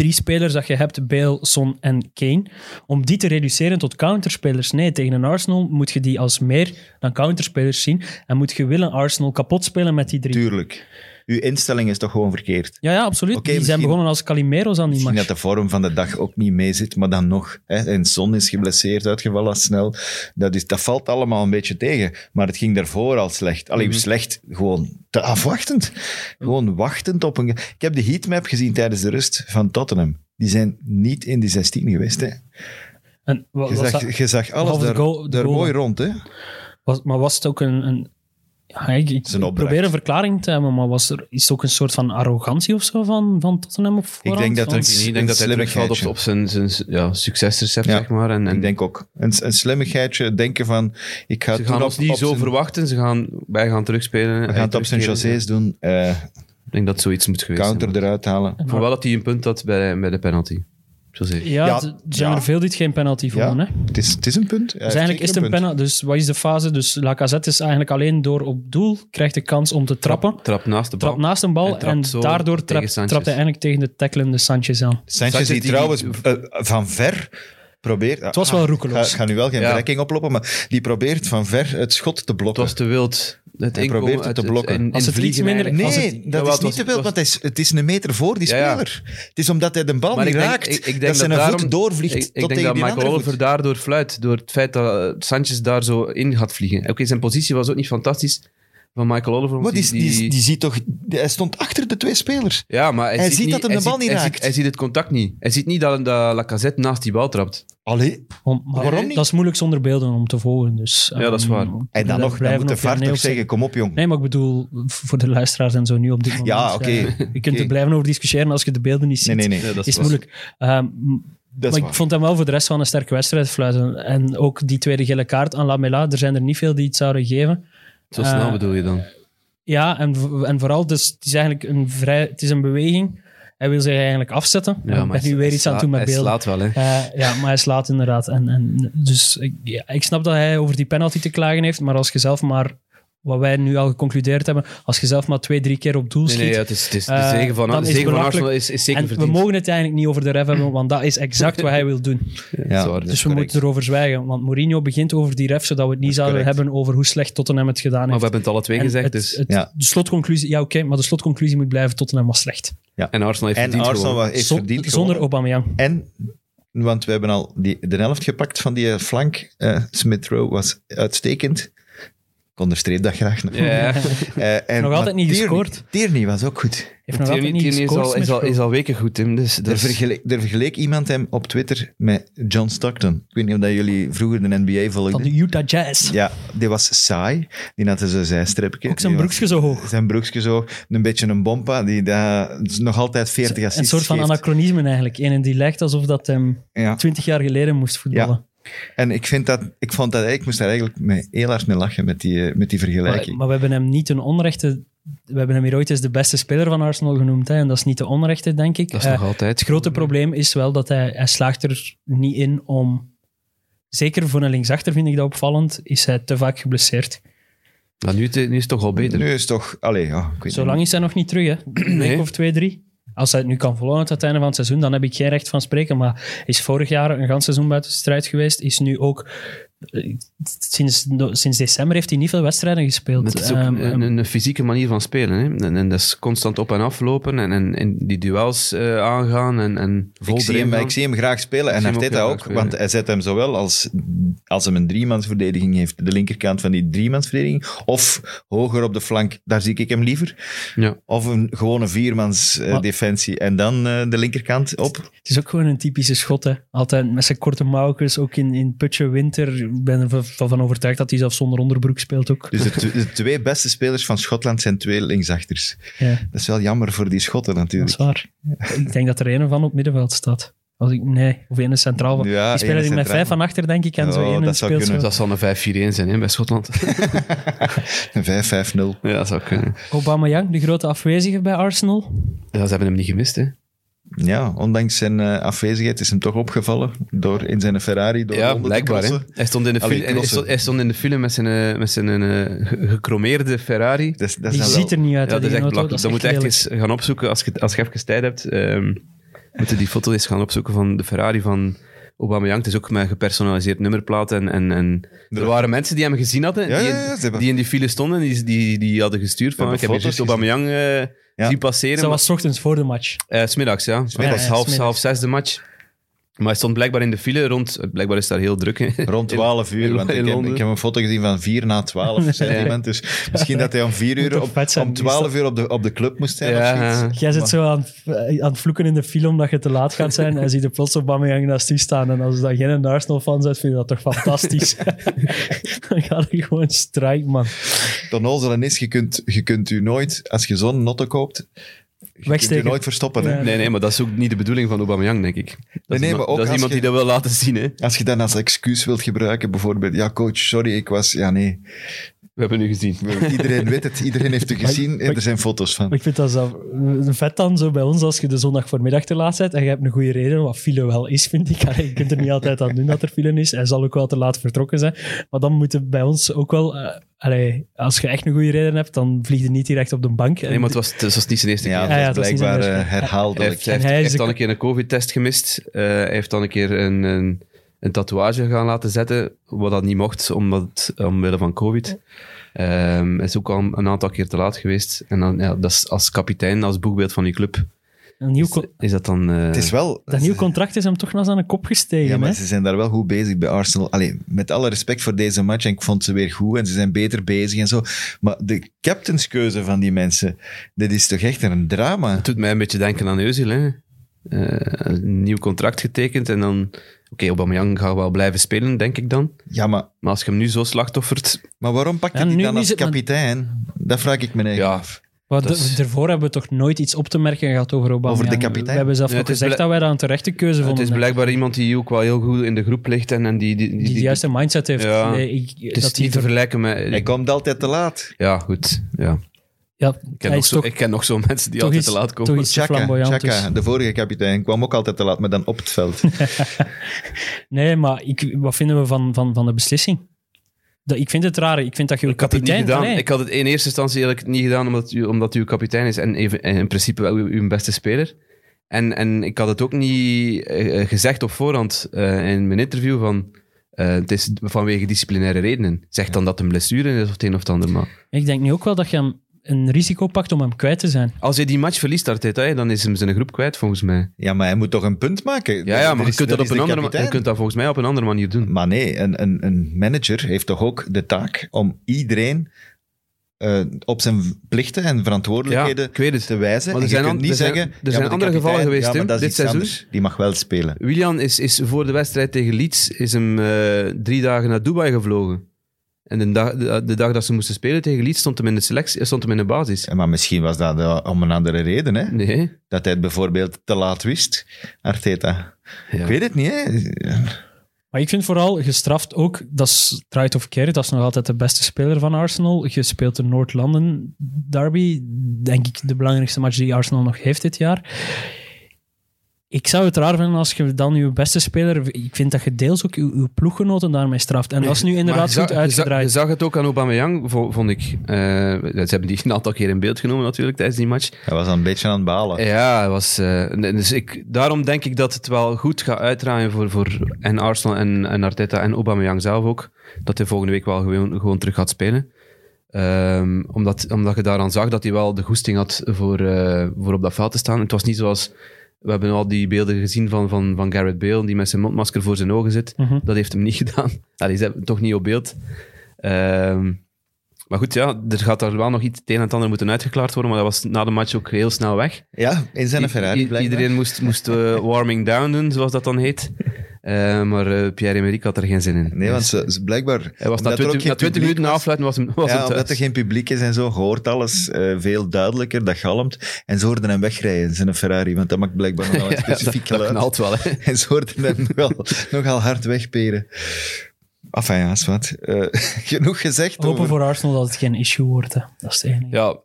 drie spelers dat je hebt, Bale, Son en Kane, om die te reduceren tot counterspelers. Nee, tegen een Arsenal moet je die als meer dan counterspelers zien en moet je willen Arsenal kapot spelen met die drie. Tuurlijk. Uw instelling is toch gewoon verkeerd. Ja, ja, absoluut. Die zijn begonnen als Calimero's aan die match. dat de vorm van de dag ook niet mee zit, maar dan nog. Hè, en Son is geblesseerd, uitgevallen snel. Dat, is, dat valt allemaal een beetje tegen. Maar het ging daarvoor al slecht. Allee, Mhm. slecht, gewoon te afwachtend. Gewoon wachtend op een... Ik heb de heatmap gezien tijdens de rust van Tottenham. Die zijn niet in die 16 geweest. Hè. En Je, zag, dat- je zag alles daar, goal- de daar goal. mooi rond. Hè. was, maar was het ook een... een ja, ik, ik probeer een verklaring te hebben, maar was er, is het ook een soort van arrogantie of zo van, van Tottenham op voorhand? denk dat het- Ik denk dat hij terugvalt op, op zijn, zijn ja, succesrecept, Ja, zeg maar. En, en Ik denk ook. Een, een slimmigheidje, denken van... Ik ga ze het gaan ons niet op zo zijn- verwachten. Ze gaan, wij gaan terugspelen. We gaan het op zijn José's doen. eh, Ik denk dat zoiets moet geweest counter zijn. eruit halen. Ik wel dat hij een punt had bij, bij de penalty. Ja, Ja, er zijn ja. er veel die het geen penalty vonden. Hè? Het is, het is een punt. Dus eigenlijk is het een penalty. Dus wat is de fase? Dus Lacazette is eigenlijk alleen door op doel, krijgt de kans om te trappen. Trap naast de bal. Trap naast een bal En daardoor trapt, trapt hij eigenlijk tegen de tacklende Sanchez aan. Sanchez Sanchez die die- trouwens eh, van ver probeert... Het was wel roekeloos. Ik ga, nu wel geen Ja. verrekking oplopen, maar die probeert van ver het schot te Het blokken. was te wild. Het Hij probeert het te blokken. Als het iets vliegen minder-. Nee, Als het- dat is niet te was- want het is, het is een meter voor die Ja, ja. speler. Het is omdat hij de bal Maar niet ik denk, raakt, ik, ik denk dat zijn daarom- voet doorvliegt ik, ik tot denk dat Michael Oliver daardoor fluit. Door het feit dat Sanchez daar zo in gaat vliegen. Oké, zijn positie was ook niet fantastisch van Michael Oliver. Maar die, die, die ziet toch... Hij stond achter de twee spelers. ja, maar hij, hij ziet, ziet niet, dat hem de hij bal ziet- niet hij raakt. Ziet, hij ziet het contact niet. Hij ziet niet dat, dat Lacazette naast die bal trapt. Allee. Om- maar Waarom niet? Dat is moeilijk zonder beelden om te volgen. Dus, Ja, dat is ehm, waar. En dan nog, dan moet de VAR toch zeggen, kom op jong. Nee, maar ik bedoel, voor de luisteraars en zo nu op dit moment. Ja, oké. eh, je kunt er blijven over discussiëren als je de beelden niet ziet. Nee, nee, nee. Ja, dat is moeilijk. Ehm, Dat is maar waar. ik vond hem wel voor de rest van een sterke wedstrijd fluiten. En ook die tweede gele kaart aan Lamela, er zijn er niet veel die het zouden geven. Zo snel Eh, bedoel je dan? Ja, en, en vooral, dus, het is eigenlijk een, vrij, het is een beweging. Hij wil zich eigenlijk afzetten. ik ben hij nu weer iets aan doen met Hij beelden. slaat wel, hè. Eh, ja, maar hij slaat inderdaad. En, en, dus ik, ja, ik snap dat hij over die penalty te klagen heeft, maar als je zelf maar, wat wij nu al geconcludeerd hebben, als je zelf maar twee, drie keer op doel Nee, schiet... nee, ja, het is, het is, de Eh, zegen van, de zegen. Arsenal is, is zeker en we verdiend. mogen het eigenlijk niet over de ref hebben, want dat is exact wat hij wil doen. Ja, Ja, zwaar. Dus we correct. moeten erover zwijgen. Want Mourinho begint over die ref, zodat we het niet zouden correct. hebben over hoe slecht Tottenham het gedaan Maar heeft. we hebben het alle twee En gezegd, het- dus... het- Ja. De slotconclusie, ja oké, maar de slotconclusie moet blijven, Tottenham was slecht. En Arsenal heeft En verdiend Arsenal gewonnen. heeft Zon- verdiend zonder gewonnen. Aubameyang. En, want we hebben al die, de helft gepakt van die flank. eh Smith Rowe was uitstekend. Onderstreep dat graag nog. Ja, Eh, en, Nog altijd niet Tierney- gescoord. Tierney was ook goed. Heeft nog altijd Tierney niet Tierney is gescoord. al, is, al, Smith is al weken goed, Tim. Dus, Er, dus, vergeleek, er vergeleek iemand hem op Twitter met John Stockton. Ik weet niet of dat jullie vroeger de NBA van volgden. de Utah Jazz. Ja, die was saai. Die had zo'n zijstripje. Ook zijn broekje zo hoog. Zijn broekje zo. Een beetje een bompa. Die daar nog altijd 40 assists Een soort van geeft. anachronisme eigenlijk. Een die lijkt alsof dat hem Ja. 20 jaar geleden moest voetballen. En ik, vind dat, ik vond dat ik moest daar eigenlijk mee, heel hard mee lachen met die, eh, met die vergelijking. maar we hebben hem niet ten onrechte... We hebben hem hier ooit eens de beste speler van Arsenal genoemd. Hè, en dat is niet de onrechte, denk ik. dat is Eh, nog altijd. het grote probleem is wel dat hij, hij slaagt er niet in om... Zeker voor een linksachter vind ik dat opvallend. Is hij te vaak geblesseerd. Maar nu, nu is het toch al beter. nu is het toch... Allee, ja, ik weet Zo lang is hij nog niet terug, hè? Een Nee. week of twee, drie. Als hij het nu kan volhouden tot het einde van het seizoen, dan heb ik geen recht van spreken. Maar is vorig jaar een gans seizoen buiten strijd geweest. Is nu ook... Sinds, sinds december heeft hij niet veel wedstrijden gespeeld. Het is ook Ehm, een, een, een fysieke manier van spelen. Hè? En, en dat is constant op en af lopen en, en, en die duels eh, aangaan en, en vol Ik zie, hem, ik zie hem graag spelen. En ook Arteta ook, spelen, want hij zet hem zowel als, als hem een driemansverdediging heeft, de linkerkant van die driemansverdediging, of hoger op de flank, daar zie ik hem liever. Ja. Of een gewone viermans eh, defensie en dan eh, de linkerkant op. Het is ook gewoon een typische schot. Hè. Altijd met zijn korte mouwtjes, ook in, in putje winter. Ik ben er van, van overtuigd dat hij zelfs zonder onderbroek speelt ook. Dus de, de twee beste spelers van Schotland zijn twee linksachters. Ja, Dat is wel jammer voor die Schotten dat natuurlijk. is waar. Ik denk dat er een van op middenveld staat. Als ik, nee, of een is centraal. Ja, die spelen ene er met vijf van achter, denk ik. En zo Oh, één dat zou zo. kunnen. Dat zal een 5-4-1 zijn hè, bij Schotland. Een 5-5-0. ja, dat zou kunnen. Aubameyang, de grote afwezige bij Arsenal. Ja, ze hebben hem niet gemist. Hè. Ja, ondanks zijn eh, afwezigheid is hem toch opgevallen door in zijn Ferrari door Ja, te blijkbaar. Hij, stond in de Allee, hij, stond, hij stond in de file met zijn, eh, met zijn eh, gecromeerde Ferrari. Dat dat Die ziet wel- er niet uit. Ja, dat is die echt auto. Dat moet je echt eens gaan opzoeken als je, als je even tijd hebt. ehm moet je die foto eens gaan opzoeken van de Ferrari van Aubameyang. Het is ook met gepersonaliseerd nummerplaat. En, en, en er waren mensen die hem gezien hadden, Ja, die, ja, ja, ze hebben- die in die file stonden, die, die, die hadden gestuurd van, ik heb juist Aubameyang eh Ja. zien passeren. Dat was 's ochtends voor de match. Eh, smiddags, ja. Het Ja, was ja, half, smiddags. half zes de match. Maar hij stond blijkbaar in de file rond... Blijkbaar is daar heel druk. hè. Rond 12 uur, in- want in ik heb, Londen. ik heb een foto gezien van 4 na 12, zei Ja. iemand. Dus misschien dat hij om 4 Moet uur, op, zijn, om die is 12 uur op de, op de club moest zijn Ja, of zoiets. Jij zit zo aan, het- aan het vloeken in de film omdat je te laat gaat zijn en ziet er plots Aubameyang naast u staan. En als dat geen Arsenal-fan bent, vind je dat toch fantastisch. Dan gaat er gewoon strijk, man. Het onnozele is, je kunt, je kunt u nooit, als je zo'n notto koopt, je kunt Wegsteken. nooit verstoppen. Hè? Nee, nee, maar dat is ook niet de bedoeling van Aubameyang, denk ik. Dat is, nee, iemand, maar ook dat is iemand je- die dat wil laten zien. Hè. Als je dan als excuus wilt gebruiken, bijvoorbeeld, ja coach, sorry, ik was, ja nee, We hebben nu gezien. iedereen weet het, iedereen heeft u gezien en er zijn foto's van. Ik vind dat zo een vet dan zo bij ons als je de zondag voormiddag te laat bent en je hebt een goede reden, wat file wel is, vind ik. Allee, Je kunt er niet altijd aan doen dat er file is. Hij zal ook wel te laat vertrokken zijn. Maar dan moet het bij ons ook wel... eh, allee, als je echt een goede reden hebt, dan vlieg je niet direct op de bank. Nee, maar het was, het was niet zijn eerste Ja, keer. dat ja, blijkbaar eh, Hij herhaaldelijk. heeft, hij heeft, hij hij heeft dan een keer een covid-test gemist. Eh, hij heeft dan een keer een, een, een tatoeage gaan laten zetten, wat dat niet mocht, omdat, omwille van covid. Ehm, hij is ook al een aantal keer te laat geweest. En dan, ja, dat is als kapitein, als boegbeeld van die club, Een nieuw, is, dat dan... eh, Het is wel... dat nieuw contract is hem toch nog eens aan de kop gestegen. Ja, maar hè? ze zijn daar wel goed bezig bij Arsenal. Allee, met alle respect voor deze match, en ik vond ze weer goed en ze zijn beter bezig en zo. Maar de captainskeuze van die mensen, dit is toch echt een drama? Het doet mij een beetje denken aan Özil. Hè? Eh, een nieuw contract getekend en dan... Oké, Aubameyang gaat wel blijven spelen, denk ik dan. Ja, maar, Maar als je hem nu zo slachtoffert... maar waarom pak je Ja, die dan als het- kapitein? Dat vraag ik me eigenlijk Ja, af. De- is- daarvoor hebben we toch nooit iets op te merken gehad over Aubameyang. Over de kapitein? We hebben zelf Ja, ook het gezegd dat wij dat een terechte keuze het vonden. is blijkbaar iemand die ook wel heel goed in de groep ligt en, en die... die, die, die de juiste mindset heeft. Ja. Nee, ik, het is dat hij niet te ver- vergelijken met... Hij komt altijd te laat. Ja, goed. Ja. Ja, Ik, ken hij nog is zo, toch, ik ken nog zo mensen die toch altijd te laat komen. toch Chaka, de vorige kapitein, kwam ook altijd te laat, maar dan op het veld. Nee, maar ik, wat vinden we van, van, van de beslissing? Dat, ik vind het raar. Ik vind dat je Ik had het niet kapitein... gedaan. nee. Ik had het in eerste instantie eigenlijk niet gedaan omdat u, omdat u kapitein is en even, en in principe wel uw, uw beste speler. En, en ik had het ook niet eh, gezegd op voorhand eh, in mijn interview van eh, het is vanwege disciplinaire redenen. Zeg dan dat het een blessure is of het een of het ander. Maar Ik denk nu ook wel dat je hem een risico pakt om hem kwijt te zijn. Als hij die match verliest, Arteta, dan is hem zijn groep kwijt, volgens mij. Ja, maar hij moet toch een punt maken? Ja, ja maar je kunt dat, op een de andere, kapitein. je kunt dat volgens mij op een andere manier doen. Maar nee, een, een, een manager heeft toch ook de taak om iedereen eh, op zijn plichten en Ja, verantwoordelijkheden ik weet het. te wijzen. Maar er zijn niet er zijn- zeggen... er ja, zijn andere gevallen geweest, ja, Tim, dit seizoen. anders. Die mag wel spelen. Willian is, is voor de wedstrijd tegen Leeds is hem eh, drie dagen naar Dubai gevlogen. En de dag, de, de dag dat ze moesten spelen tegen Leeds stond hem in de selectie, stond hem in de basis. Ja, Maar misschien was dat eh, om een andere reden. Hè? Nee. Dat hij het bijvoorbeeld te laat wist, Arteta. Ja. Ik weet het niet, hè. Maar ik vind vooral gestraft ook, dat is draait of keert, dat is nog altijd de beste speler van Arsenal. Je speelt de Noord-London derby, denk ik de belangrijkste match die Arsenal nog heeft dit jaar. Ik zou het raar vinden als je dan je beste speler, ik vind dat je deels ook je, je ploeggenoten daarmee straft. En dat is nu inderdaad zag- goed je zag- Je uitgedraaid. zag het ook aan Aubameyang, vo- vond ik. Eh, ze hebben die een aantal keer in beeld genomen natuurlijk tijdens die match. Hij was een beetje aan het balen. Ja, was, eh, dus ik, daarom denk ik dat het wel goed gaat uitdraaien voor, voor en Arsenal en, en Arteta en Aubameyang zelf ook. Dat hij volgende week wel gewoon, gewoon terug gaat spelen. Ehm, omdat, omdat je daaraan zag dat hij wel de goesting had voor, eh, voor op dat veld te staan. Het was niet zoals... We hebben al die beelden gezien van, van, van Garrett Bale, die met zijn mondmasker voor zijn ogen zit. Mhm. Dat heeft hem niet gedaan. Allee, ze hebben het toch niet op beeld. Ehm, maar goed, ja, er gaat daar wel nog iets het een en het ander moeten uitgeklaard worden, maar dat was na de match ook heel snel weg. Ja, in zijn Ferrari i-. Iedereen moest, moest eh, warming down doen, zoals dat dan heet. Eh, maar eh, Pierre-Emerick had er geen zin in. Nee, want ze, ze blijkbaar... hij was na omdat er 20, ook geen na 20 publiek minuten was- afsluiten was hem, was ja, hem omdat er geen publiek is en zo, hoort alles eh, veel duidelijker, dat galmt. En ze hoorden hem wegrijden in zijn Ferrari, want dat maakt blijkbaar nog wel een Ja, dat, specifiek dat geluid. knalt wel, hè. En ze hoorden hem nogal, nogal hard wegperen. Enfin ja, is wat. Eh, genoeg gezegd Hopen over... voor Arsenal dat het geen issue wordt. Hè. Dat is het enige. Ja,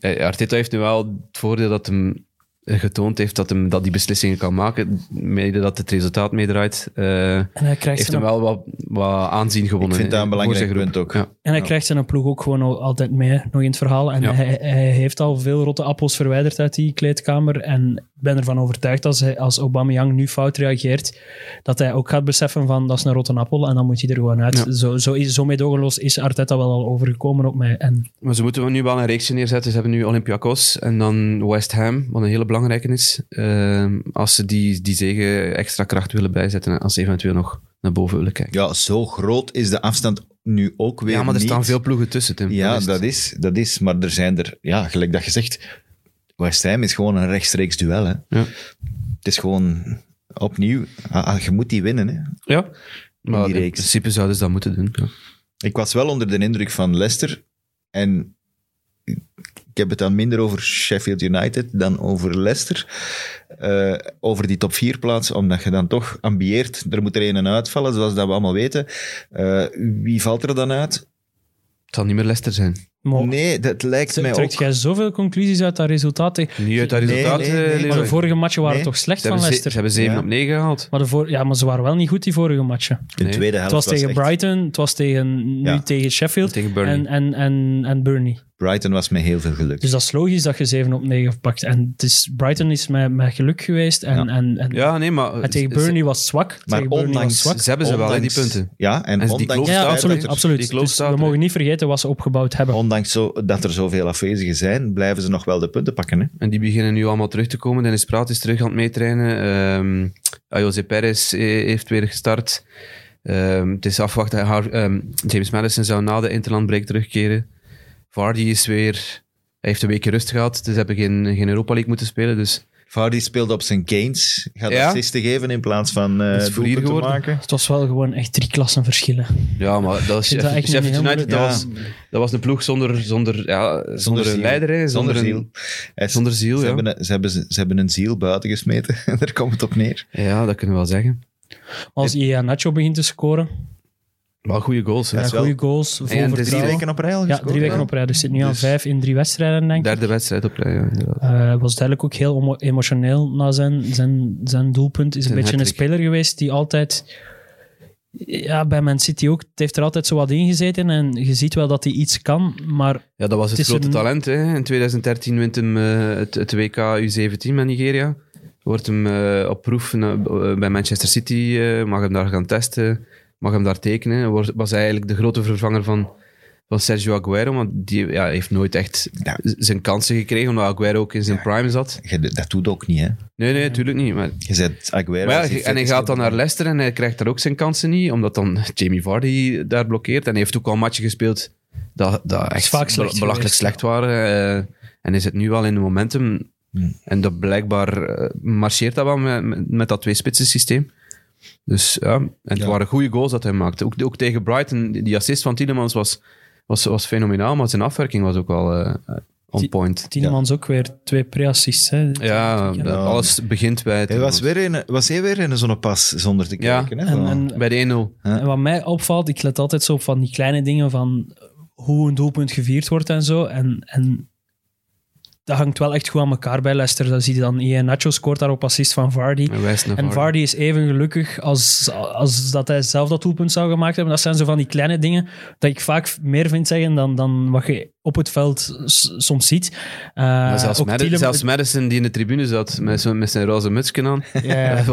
eh, Arteta heeft nu wel het voordeel dat hem getoond heeft dat, hem, dat die beslissingen kan maken, mede dat het resultaat meedraait. eh, En hij krijgt heeft hem wel wat, wat aanzien gewonnen. Ik vind dat een belangrijk punt ook. Ja. En hij Ja. krijgt zijn ploeg ook gewoon al- altijd mee, nog in het verhaal. En Ja. hij, hij heeft al veel rotte appels verwijderd uit die kleedkamer. En ik ben ervan overtuigd als, hij, als Aubameyang nu fout reageert, dat hij ook gaat beseffen van dat is een rotte appel en dan moet hij er gewoon uit. Ja. Zo, zo, is, zo meedogenloos is Arteta wel al overgekomen op mij. En Maar ze moeten nu wel een reeksje neerzetten. Ze hebben nu Olympiakos en dan West Ham, wat een hele belangrijke is. Ehm, als ze die, die zegen extra kracht willen bijzetten en als ze eventueel nog naar boven willen kijken. Ja, zo groot is de afstand nu ook weer Ja, maar er niet. staan veel ploegen tussen, Tim. Ja, dat is, dat is. Maar er zijn er... Ja, gelijk dat je zegt... West Ham is gewoon een rechtstreeks duel. Hè. Ja. Het is gewoon opnieuw... ah, ah, je moet die winnen. Hè. Ja, maar die in reeks. principe zouden ze dat moeten doen. Ja. Ik was wel onder de indruk van Leicester. En heb het dan minder over Sheffield United dan over Leicester. Eh, over die top 4 plaats, omdat je dan toch ambieert. Er moet er een uitvallen, zoals dat we allemaal weten. Eh, wie valt er dan uit? Het zal niet meer Leicester zijn. maar, Nee, dat lijkt mij trekt ook. jij zoveel conclusies uit dat resultaat? Niet uit dat resultaat, nee, eh, nee. Maar de vorige matchen waren Nee. toch slecht van ze, Leicester? ze hebben 7 Ja. op 9 gehaald. Maar de voor, ja, maar ze waren wel niet goed die vorige matchen. De Nee. tweede Het helft was tegen echt- Brighton, het was tegen, nu Ja. tegen Sheffield Tegen Burnley. en, en, en, en Burnley. Brighton was met heel veel geluk. Dus dat is logisch dat je 7 op 9 pakt. En het is, Brighton is met, met geluk geweest. En, Ja. en, en, Ja, nee, maar... en tegen Burnley was het zwak. maar tegen Burnley was ondanks... zwak. Ze hebben ze wel, hè, die ondanks- punten. Ja, en ondanks... Ja, er. absoluut. Die Dus we mogen niet vergeten wat ze opgebouwd hebben. Ondanks zo, dat er zoveel afwezigen zijn, blijven ze nog wel de punten pakken. Hè? En die beginnen nu allemaal terug te komen. Dennis Praat is terug aan het meetrainen. Ehm Jose Perez eh, heeft weer gestart. Ehm, het is afwachten. Ehm, James Madison zou na de interlandbreak terugkeren. Vardy is weer... Hij heeft een weekje rust gehad. Dus ze hebben geen, geen Europa League moeten spelen. Dus Vardy speelt op zijn gains. Gaat Ja. assisten geven in plaats van eh hier doelpunten geworden. maken. Het was wel gewoon echt drie klassen verschillen. ja, maar dat is Sheffield, United. Dat, was, dat was een ploeg zonder, zonder, ja, zonder, leider. Hè, Zonder, zonder, ziel. een- Zonder ziel, ze, ja. hebben, ze, hebben, ze hebben een ziel buiten gesmeten. Daar komt het op neer. Ja, dat kunnen we wel zeggen. Als Ia Nacho begint te scoren, Wel goede goals. Ja, goede goals, is Drie vertrouwen. weken op rij al Ja, gescoord, drie weken op rij. Dus zit nu aan Dus- vijf in drie wedstrijden, denk ik. Derde wedstrijd op rij, ja, inderdaad. Eh, was duidelijk ook heel emo- emotioneel na zijn, zijn, zijn doelpunt. Is een beetje een speler geweest die altijd... Ja, bij Man City ook. Het heeft er altijd zo wat in gezeten. En je ziet wel dat hij iets kan, maar Ja, dat was het, grote een- talent. Hè. In 2013 wint hem eh, het, het WK U17 met Nigeria. Wordt hem eh, op proef bij Manchester City, eh, mag hem daar gaan testen, mag hem daar tekenen. Was hij eigenlijk de grote vervanger van, van Sergio Aguero, want die ja, heeft nooit echt Ja. zijn kansen gekregen, omdat Aguero ook in zijn prime zat. Dat doet ook niet, hè. Nee, nee, natuurlijk niet. Maar, Je zet Aguero... maar en hij gaat dan naar Leicester en hij krijgt daar ook zijn kansen niet, omdat dan Jamie Vardy daar blokkeert. En hij heeft ook al matchen gespeeld dat, dat echt vaak slecht be- belachelijk geweest, slecht waren. eh, en hij zit nu wel in de momentum. Hmm. En dat blijkbaar eh, marcheert dat wel met, met, met dat twee-spitsen systeem. Dus ja, en het Ja. waren goede goals dat hij maakte. Ook, ook tegen Brighton, die assist van Tielemans was, was, was fenomenaal, maar zijn afwerking was ook wel eh, on Ti- point. Tielemans ook weer twee pre-assists. hè. Ja, alles begint bij Hij was, weer in, was hij weer in een zonnepas zonder te Ja. kijken. Hè? En, Bij de 1-0. en wat mij opvalt, ik let altijd zo op van die kleine dingen van hoe een doelpunt gevierd wordt en zo. En, en dat hangt wel echt goed aan elkaar bij Leicester. Dat zie je dan. Ian Nacho scoort daar op assist van Vardy. En Vardy. Vardy is even gelukkig als, als dat hij zelf dat doelpunt zou gemaakt hebben. Dat zijn zo van die kleine dingen dat ik vaak meer vind zeggen dan, dan wat je op het veld soms ziet. Uh, zelfs, zelfs Madison, die in de tribune zat met, zo, met zijn roze mutsje aan, Ja, ja.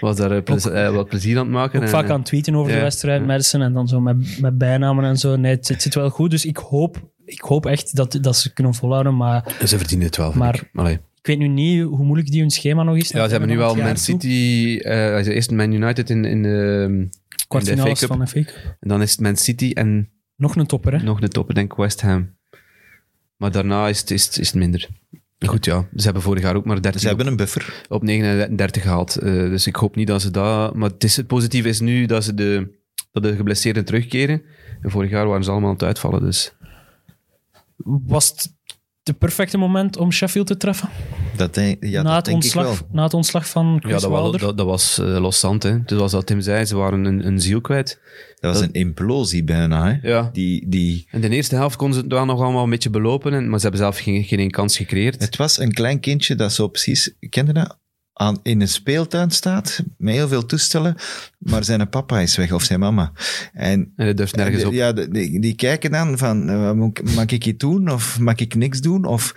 was daar eh, plez- eh, wel plezier aan het maken. Ook En, vaak eh, aan het tweeten over de wedstrijd, Madison, en dan zo met, met bijnamen en zo. Nee, het, het zit wel goed, dus ik hoop, ik hoop echt dat, dat ze kunnen volhouden. Maar Ze verdienen het wel, Maar- ik. Weet nu niet hoe moeilijk die hun schema nog is. Ja, ze hebben nu wel Man City, eh eerst Man United in, in de, in de Kwartfinales van de FA Cup. En dan is het Man City en Nog een topper, hè? nog de topper, denk ik West Ham. Maar daarna is het, is, het- is het minder. Goed, ja. Ze hebben vorig jaar ook maar 13 Ze hebben een buffer. op 39 gehaald. Eh, dus ik hoop niet dat ze dat... Maar het, is, het positieve is nu dat, ze de, dat de geblesseerden terugkeren. En vorig jaar waren ze allemaal aan het uitvallen, dus... Was het het perfecte moment om Sheffield te treffen? Dat denk, ja, na, dat het denk ik wel. ontslag, na het ontslag van Chris Ja, dat was, Wilder? dat, dat was eh, loszand, hè. Dus zoals dat Tim zei, ze waren een, een ziel kwijt. Dat was Dat- een implosie bijna. Hè? Ja. Die, die, In de eerste helft konden ze het wel nog allemaal een beetje belopen, en, maar ze hebben zelf geen, geen kans gecreëerd. het was een klein kindje dat zo precies, kende dat? Aan, in een speeltuin staat, met heel veel toestellen, maar zijn papa is weg, of zijn mama. En En durft nergens op. Ja, die, die kijken dan van, eh, moet ik- mag ik iets doen of mag ik niks doen? Of,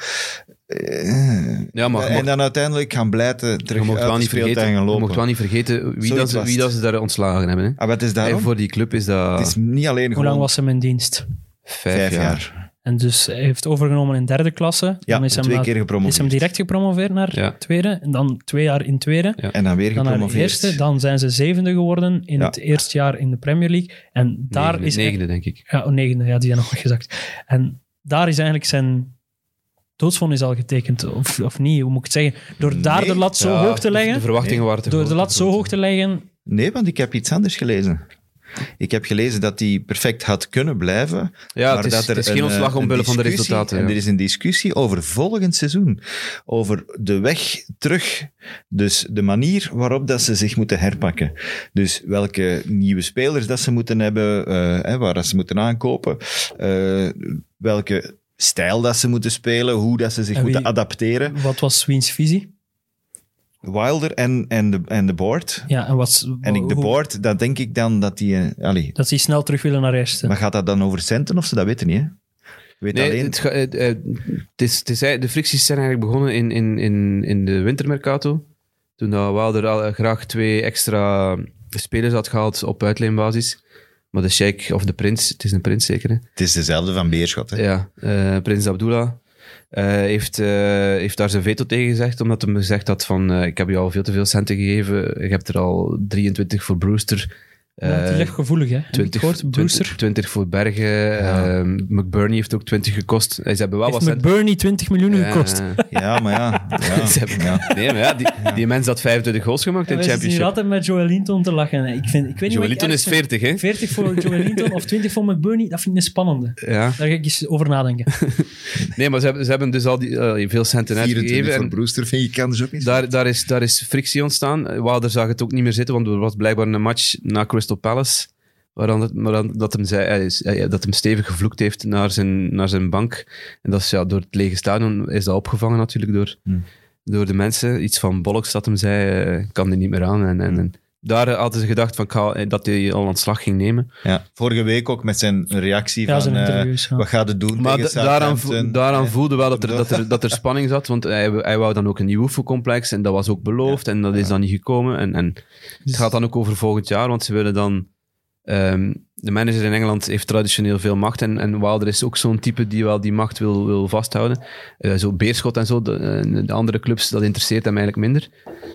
eh, Ja, maar je en mocht- dan uiteindelijk gaan blijten Je terug mocht uit wel de niet speeltuin vergeten, gaan je lopen. mocht wel niet vergeten wie, Zoiets dat ze, wie dat ze daar ontslagen hebben. Hè. Ah, wat is En daarom? voor die club is dat Het is niet alleen Hoe gewoon lang was hem in dienst? vijf, vijf jaar. jaar. En dus hij heeft overgenomen in derde klasse. Ja, dan is hem, twee keer gepromoveerd. is hem direct gepromoveerd naar Ja. tweede. En dan twee jaar in tweede. En dan weer Dan naar de gepromoveerd. eerste. Dan zijn ze zevende geworden in Ja. het eerste jaar in de Premier League. En daar Negende, is... negende, denk ik. Ja, oh, negende. Ja, die zijn nog gezakt. En daar is eigenlijk zijn doodsvonnis al getekend. Of, of niet, hoe moet ik het zeggen? Door daar de lat zo Ja, hoog te De leggen... verwachtingen waren te Door groot, de lat zo hoog te leggen... Nee, want ik heb iets anders gelezen. Ik heb gelezen dat hij perfect had kunnen blijven. Ja, maar het is, dat er het is geen een, ontslag eh, omwille van de discussie- resultaten. En ja. er is een discussie over volgend seizoen. Over de weg terug. Dus de manier waarop dat ze zich moeten herpakken. Dus welke nieuwe spelers dat ze moeten hebben, eh, hè, waar dat ze moeten aankopen. eh, welke stijl dat ze moeten spelen, hoe dat ze zich wie- moeten adapteren. Wat was Wiens visie? Wilder en, en, de, en de board. Ja, en wat... En ik, de hoe- board, dat denk ik dan dat die... eh, allee, Dat ze snel terug willen naar eerste. Maar gaat dat dan over centen of ze dat weten niet? Hè? Weet Nee, alleen. het, ga- het, eh, het is, het is, de fricties zijn eigenlijk begonnen in, in, in, in de wintermercato. Toen dat Wilder al graag twee extra spelers had gehaald op uitleenbasis. Maar de sheik, of de prins, het is een prins zeker, hè? Het is dezelfde van Beerschot. Hè? Ja, eh, prins Abdullah eh, heeft, eh, heeft daar zijn veto tegen gezegd, omdat hij gezegd had van eh, ik heb je al veel te veel centen gegeven, je hebt er al 23 voor Brewster, Ja, die eh, ligt gevoelig, hè? Heb je 20, het gehoord? Brewster. 20, 20 voor Bergen, Ja. eh, McBurney heeft ook 20 gekost. Eh, Ze hebben wel Heeft wat. McBurney 20 miljoen Ja, gekost. Ja, maar ja. ja, Ze hebben- ja. Nee, maar ja, die, die mens had 25 goals gemaakt Ja, in de zitten hier championship. altijd met Joel Linton te lachen. Ik, vind, ik weet niet Joel ik Linton is erg vind. 40, hè? 40 voor Joel Linton of 20 voor McBurney, dat vind ik een spannende. Ja. Daar ga ik eens over nadenken. Nee, maar ze hebben, ze hebben dus al die, eh, veel centen 24 uitgegeven. voor Brewster vind je kan dus ook niet. daar, daar, is, daar is frictie ontstaan. Wilder zag het ook niet meer zitten, want er was blijkbaar een match na Crystal Palace. Waaraan dat, hem zei, dat hem stevig gevloekt heeft naar zijn, naar zijn bank. En dat is ja, door het lege stadion is dat opgevangen natuurlijk door, Hmm. door de mensen. Iets van bollocks dat hem zei, eh, kan er niet meer aan. En, en, en daar hadden ze gedacht van, ga- dat hij al ontslag ging nemen. Ja, vorige week ook met zijn reactie Ja, van zijn eh, wat gaat het doen Maar daaraan, vo- daaraan Eh, voelde wel dat er, dat, er, dat er spanning zat, want hij, hij wou dan ook een nieuw oefencomplex en dat was ook beloofd en dat is dan niet gekomen. En, en het gaat dan ook over volgend jaar, want ze willen dan Ehm, de manager in Engeland heeft traditioneel veel macht en, en Wilder is ook zo'n type die wel die macht wil, wil vasthouden. Eh, zo Beerschot en zo, de, eh, de andere clubs, dat interesseert hem eigenlijk minder.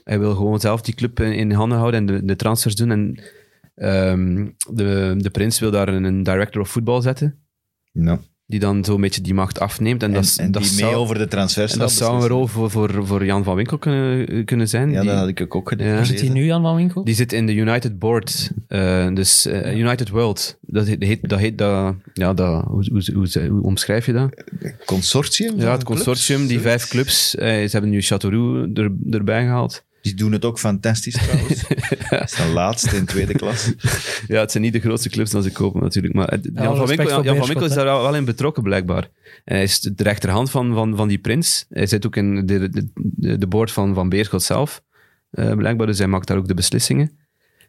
Hij wil gewoon zelf die club in, handen houden en de, de transfers doen. En ehm, de, de prins wil daar een, een director of football zetten, Nou, die dan zo'n beetje die macht afneemt. En, en, dat, is- en dat die mee zou, over de transfers en dat zou een rol voor, voor, voor Jan van Winkel kunnen, kunnen zijn. Ja, die, dat had ik ook gedaan. Ja. Waar zit hij nu, Jan van Winkel? die zit in de United Board, eh, dus eh, United World. Dat heet, dat heet, dat ja, dat, hoe, hoe, hoe, hoe omschrijf je dat? Consortium? Ja, het clubs? consortium, die vijf clubs. eh, ze hebben nu Châteauroux er, erbij gehaald. Die doen het ook fantastisch trouwens. Ze staan laatst in tweede klas. Ja, het zijn niet de grootste clubs dat ze kopen natuurlijk. Maar het- Jan, van Winkel, voor Jan van Winkel is daar wel wel in betrokken blijkbaar. En hij is de rechterhand van, van, van die prins. Hij zit ook in de, de, de, de board van, van Beerschot zelf. eh, blijkbaar, dus hij maakt daar ook de beslissingen.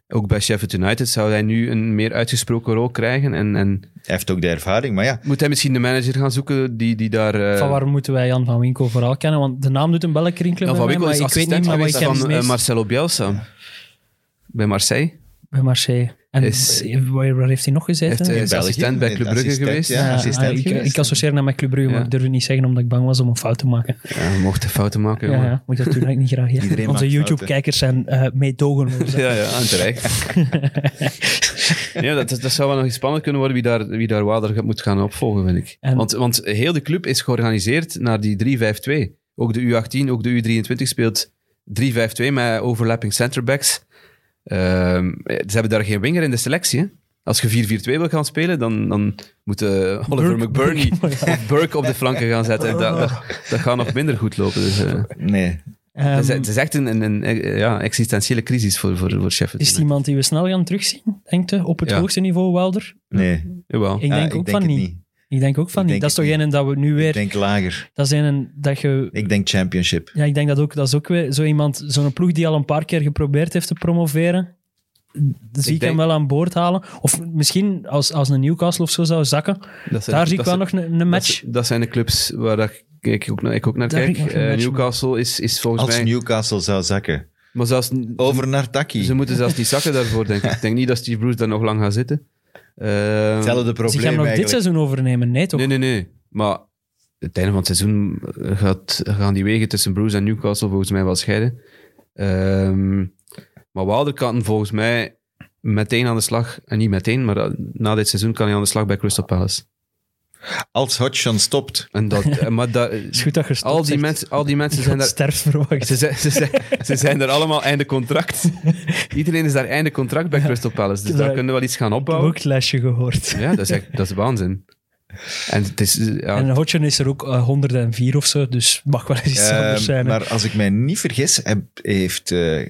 Ook bij Sheffield United zou hij nu een meer uitgesproken rol krijgen. En, en Hij heeft ook de ervaring, maar ja. moet hij misschien de manager gaan zoeken die, die daar... eh, Van waar moeten wij Jan van Winkel vooral kennen? Want de naam doet een bellen krinkelen Jan van mij, Winkel is maar ik weet niet ken van het eh, Marcelo Bielsa. Bij Marseille. Bij Marseille. En Is- waar, waar heeft hij nog gezeten? Heeft, eh, In is België, assistent bij Club Brugge assistent, geweest. ja. Ja, assistent ah, ik, geweest. ik associeer hem met Club Brugge, maar Ja. ik durf het niet zeggen omdat ik bang was om een fout te maken. Ja, we mochten fouten maken. Ja, ja, maar dat ik niet graag. ja. Onze YouTube-kijkers zijn eh meedogenloos. hè. Ja, ja, en terecht. ja, dat, dat zou wel nog eens spannend kunnen worden wie daar, wie daar Wilder moet gaan opvolgen, vind ik. En- Want, want heel de club is georganiseerd naar die 3-5-2. Ook de U18, ook de U23 speelt 3-5-2 met overlapping centerbacks. Ehm ze hebben daar geen winger in de selectie. Hè? Als je 4-4-2 wil gaan spelen, dan, dan moeten Oliver Burke- McBurney Burke, of Burke op de flanken gaan zetten. En dat, dat, dat gaat nog minder goed lopen. Dus, eh, Nee. Ehm, het, is, het is echt een, een, een, eh, ja, existentiële crisis voor, voor, voor Sheffield. is het iemand die we snel gaan terugzien, denkt u, op het Ja. hoogste niveau, Wilder? Nee. Jawel. Ik denk ook van niet. Ik denk ook van Ik niet. Dat is toch een dat we nu weer... Ik denk lager. Dat is een dat je... Ik denk championship. Ja, ik denk dat ook. Dat is ook weer zo iemand, zo'n ploeg die al een paar keer geprobeerd heeft te promoveren. Zie ik, denk- hem wel aan boord halen. Of misschien als, als een Newcastle of zo zou zakken. Dat zijn- Daar zie ik wel zijn- nog een, een match. dat zijn de clubs waar dat ik, ook, naar- ik ook naar Daar kijk. ik Eh, Newcastle is, is volgens Als mij... Newcastle zou zakken. Maar zelfs, Over naar Taki. ze moeten zelfs niet zakken daarvoor, denk ik. Ik denk niet dat Steve Bruce daar nog lang gaat zitten. Eh, Hetzelfde probleem je hem nog dit seizoen overnemen? Nee, toch? nee, nee, nee. Maar het einde van het seizoen gaat, gaan die wegen tussen Bruce en Newcastle volgens mij wel scheiden. Ehm, maar Wilder kan volgens mij meteen aan de slag, en niet meteen, maar na dit seizoen kan hij aan de slag bij Crystal Palace. Als Hodgson stopt. En dat, eh, maar dat, is goed dat je stopt, al, die mensen, al die mensen zijn daar... sterft verwacht. Ze zijn, ze, zijn, ze zijn er allemaal einde contract. Iedereen is daar einde contract bij Crystal Palace. Dus Ja. daar kunnen we wel iets gaan Ik heb opbouwen. ook het lesje gehoord. Ja, dat is, echt, dat is waanzin. En het is... Ja, En Hodgson is er ook eh, 104 of zo, dus mag wel eens iets Eh, anders zijn. hè. maar als ik mij niet vergis, heb- heeft eh,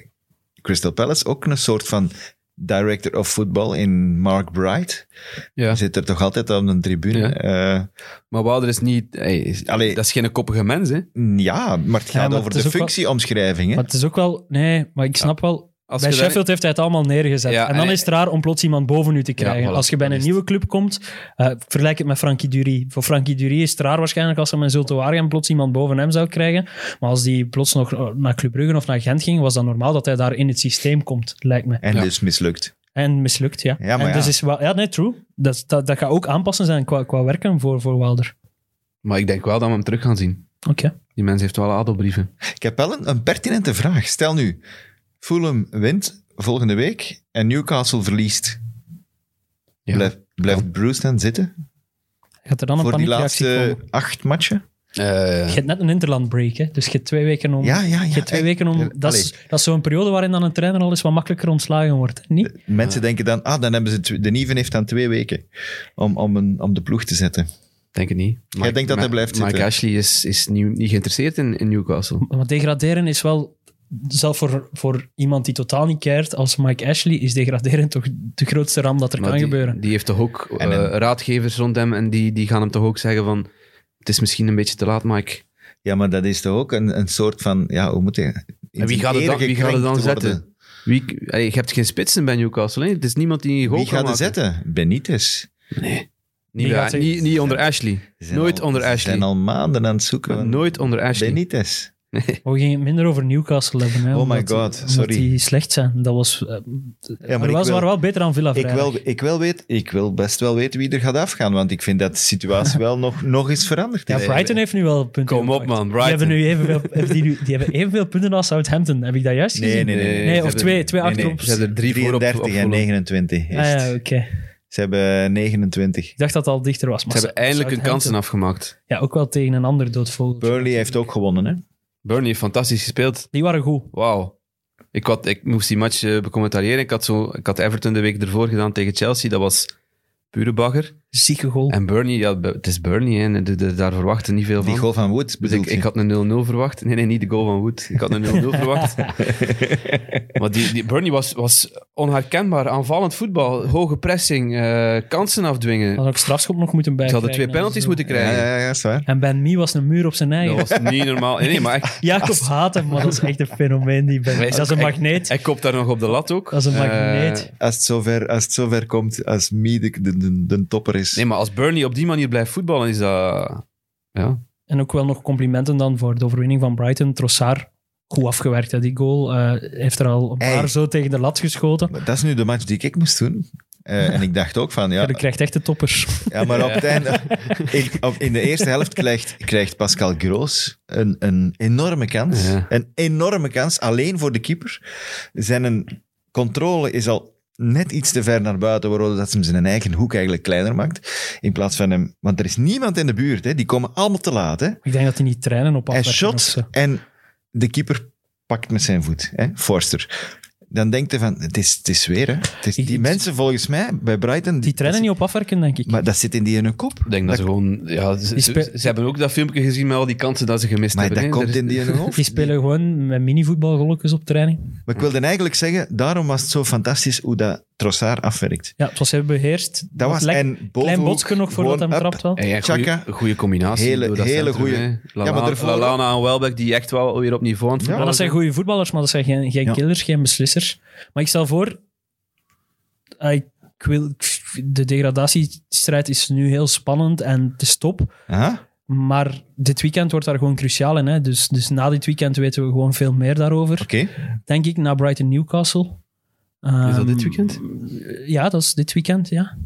Crystal Palace ook een soort van director of football in Mark Bright. ja. Zit er toch altijd aan een tribune. Ja. Eh, Maar Wilder is niet... hey, is- Allee. dat is geen koppige mens, hè. ja, maar het Ja, gaat maar over het de wel- functieomschrijving. hè. Maar het is ook wel... Nee, maar ik snap wel... Als bij Sheffield heeft hij het allemaal neergezet. Ja, en dan en- is het raar om plots iemand boven u te krijgen. voilà, als je bij een nieuwe club komt, eh, vergelijk het met Frankie Dury. Voor Frankie Dury is het raar waarschijnlijk als hij met Zulte Waregem plots iemand boven hem zou krijgen. Maar als die plots nog naar Club Brugge of naar Gent ging, was dat normaal dat hij daar in het systeem komt, lijkt me. En Ja. dus mislukt. En mislukt, ja. Ja, maar en dus ja. is wel, ja, nee, true. Dat, dat, dat gaat ook aanpassen zijn qua, qua werken voor, voor Wilder. Maar ik denk wel dat we hem terug gaan zien. Oké. Die mens heeft wel adelbrieven. Ik heb wel een, een pertinente vraag. Stel nu, Fulham wint volgende week en Newcastle verliest. Ja. Blijft, blijft Bruce dan zitten Gaat er dan een voor die laatste komen? acht matchen? Eh, Je hebt net een interland break, hè? dus je hebt twee weken om... Ja, ja, ja. je hebt twee weken om... Eh, Dat is, dat is zo'n periode waarin dan een trainer al eens wat makkelijker ontslagen wordt. Niet? Mensen denken dan, ah, dan hebben ze... De Nieven heeft dan twee weken om, om, een, om de ploeg te zetten. denk het niet. Mike- denkt dat hij blijft Mike zitten? Ashley is, is niet, niet geïnteresseerd in, in Newcastle. Maar degraderen is wel... Zelf voor, voor iemand die totaal niet keert als Mike Ashley, is degraderen toch de grootste ram dat er Maar kan die, gebeuren. Die heeft toch ook En eh, raadgevers rond hem en die, die gaan hem toch ook zeggen van het is misschien een beetje te laat, Mike. Ja, maar dat is toch ook een, een soort van... Ja, hoe moet je... En wie gaat het dan, wie gaat het dan zetten? Wie, allee, je hebt geen spitsen bij Newcastle. Hè? Het is niemand die goal Wie kan gaat het zetten? Benitez. Nee. Niet, bij- er- niet, niet onder Ashley. Ze Nooit al- onder Ze Ashley. zijn al maanden aan het zoeken. Nooit onder Ashley. Benitez. Maar we gingen het minder over Newcastle hebben. Hè, Oh my God, omdat sorry. die slecht zijn. Dat was... eh, maar maar ik was, wil- waren wel beter dan Villa Ik wil, ik, wil weet, ik wil best wel weten wie er gaat afgaan, want ik vind dat de situatie wel nog, nog eens veranderd Ja. Brighton heeft nu wel punten Kom op, man, Die hebben Brighton. nu evenveel, hebben die, nu- die hebben evenveel punten als Southampton. Heb ik dat juist Nee, gezien? nee, nee. Nee, Nee, of hebben- twee, twee nee, achterop. Ze hebben er drie voor op, 33 op en Fulham. 29. Ah, ja, oké. Ze hebben 29. Ik dacht dat het al dichter was. Maar Ze hebben eindelijk hun kansen afgemaakt. Ja, ook wel tegen een ander doodvogel. Burnley heeft ook gewonnen, hè? Burnley heeft fantastisch gespeeld. Die waren goed. Wauw. Ik, had, ik moest die match eh, becommentariëren. Ik had, zo, ik had Everton de week ervoor gedaan tegen Chelsea. Dat was pure bagger. Zieke goal. En Burnley, ja, het is Burnley. Hè. De, de- daar verwachten niet veel van. Die goal van Wood Dus ik, ik had een 0-0 verwacht. Nee, nee, niet de goal van Wood. Ik had een 0-0 verwacht. Maar die, die Burnley was, was onherkenbaar. Aanvallend voetbal, hoge pressing, eh, kansen afdwingen. Had ook strafschop nog moeten bij. Ze hadden twee penalties moeten Ja, krijgen. ja, ja, is waar. En Ben Mee was een muur op zijn eigen. Dat was niet normaal. Nee, nee, maar echt, Jacob haat hem, maar dat is echt een fenomeen. Die Ben. Dat is een magneet. hij kopt daar nog op de lat ook. Dat is een Eh, magneet. Als het zover, als het zover komt, als Mee de, de, de, de topper is. Nee, maar als Burnley op die manier blijft voetballen, is dat... Ja. En ook wel nog complimenten dan voor de overwinning van Brighton. Trossard, goed afgewerkt, hè, die goal. Eh, heeft er al een Hey. paar zo tegen de lat geschoten. Maar Dat is nu de match die ik moest doen. Eh, en ik dacht ook van, Ja. ja, Je krijgt echt de toppers. ja maar op het einde, in, op- in de eerste helft krijgt, krijgt Pascal Groos een, een enorme kans. Ja. Een enorme kans, alleen voor de keeper. Zijn een controle is al net iets te ver naar buiten, waardoor dat ze hem zijn eigen hoek eigenlijk kleiner maakt. In plaats van hem, want er is niemand in de buurt, hè, die komen allemaal te laat. Hè. Ik denk dat hij niet trainen op Hij afwerking of shot en de keeper pakt met zijn voet, hè, Forster. Dan denkt hij van, het is, het is weer, hè. Het is, die Ik- mensen volgens mij bij Brighton... Die trainen dat niet op afwerken, denk ik. Maar dat zit in die in hun kop. Ik denk dat, ze gewoon... Ja, ze, hebben ook dat filmpje gezien met al die kansen dat ze gemist Maar hebben. dat hè. komt in die in hun hoofd. Die spelen gewoon met minivoetbalgolletjes op training. Maar ik wilde eigenlijk zeggen, daarom was het zo fantastisch hoe dat Trossard afwerkt. Ja, het was heel beheerst. Dat was en klein botsje nog voordat hij trapt wel. Hey, ja, Chaka. goeie- goeie combinatie. Hele- door dat hele hè. Ja, maar daarvoor- Lallana en Welbeck, die echt wel weer op niveau aan het Ja, Maar dat zijn goede voetballers, maar dat zijn geen, geen Ja. killers, geen beslissers. Maar ik stel voor... ah, Ik wil, de degradatiestrijd is nu heel spannend en het is top. Aha. Maar dit weekend wordt daar gewoon cruciaal in. Hè? Dus, dus na dit weekend weten we gewoon veel meer daarover. Oké. Denk ik, na Brighton Is dat Ehm, dit weekend? Ja, dat is dit weekend, ja.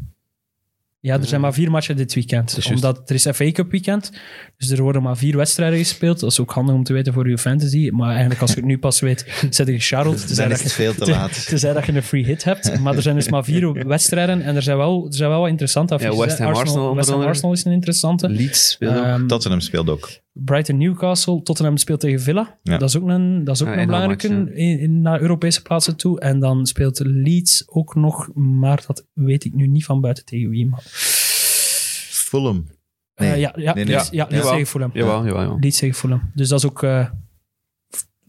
Ja, er zijn maar vier matchen dit weekend. Omdat er is FA Cup weekend. Dus er worden maar vier wedstrijden gespeeld. Dat is ook handig om te weten voor je fantasy. Maar eigenlijk als je het nu pas weet, zet je Charlotte. Dan is het veel te laat. Tenzij dat je een free hit hebt. Maar er zijn dus maar vier wedstrijden. En er zijn wel, er zijn wel wat interessante affiches. West. Ham Arsenal onder West Ham andere. Arsenal is een interessante. Leeds speelde ook. Ehm, Tottenham speelt ook. Brighton Newcastle. Tottenham speelt tegen Villa. Ja. Dat is ook een, dat is ook Ja, een enorm belangrijke match, in, in- naar Europese plaatsen toe. En dan speelt Leeds ook nog. Maar dat weet ik nu niet van buiten tegen wie. Maar, Fulham. Nee. Eh, ja, ja, Nee, nee. Leeds, ja, Leeds tegen Fulham. Jawel, jawel, jawel. Leeds tegen Fulham. Dus dat is ook... eh,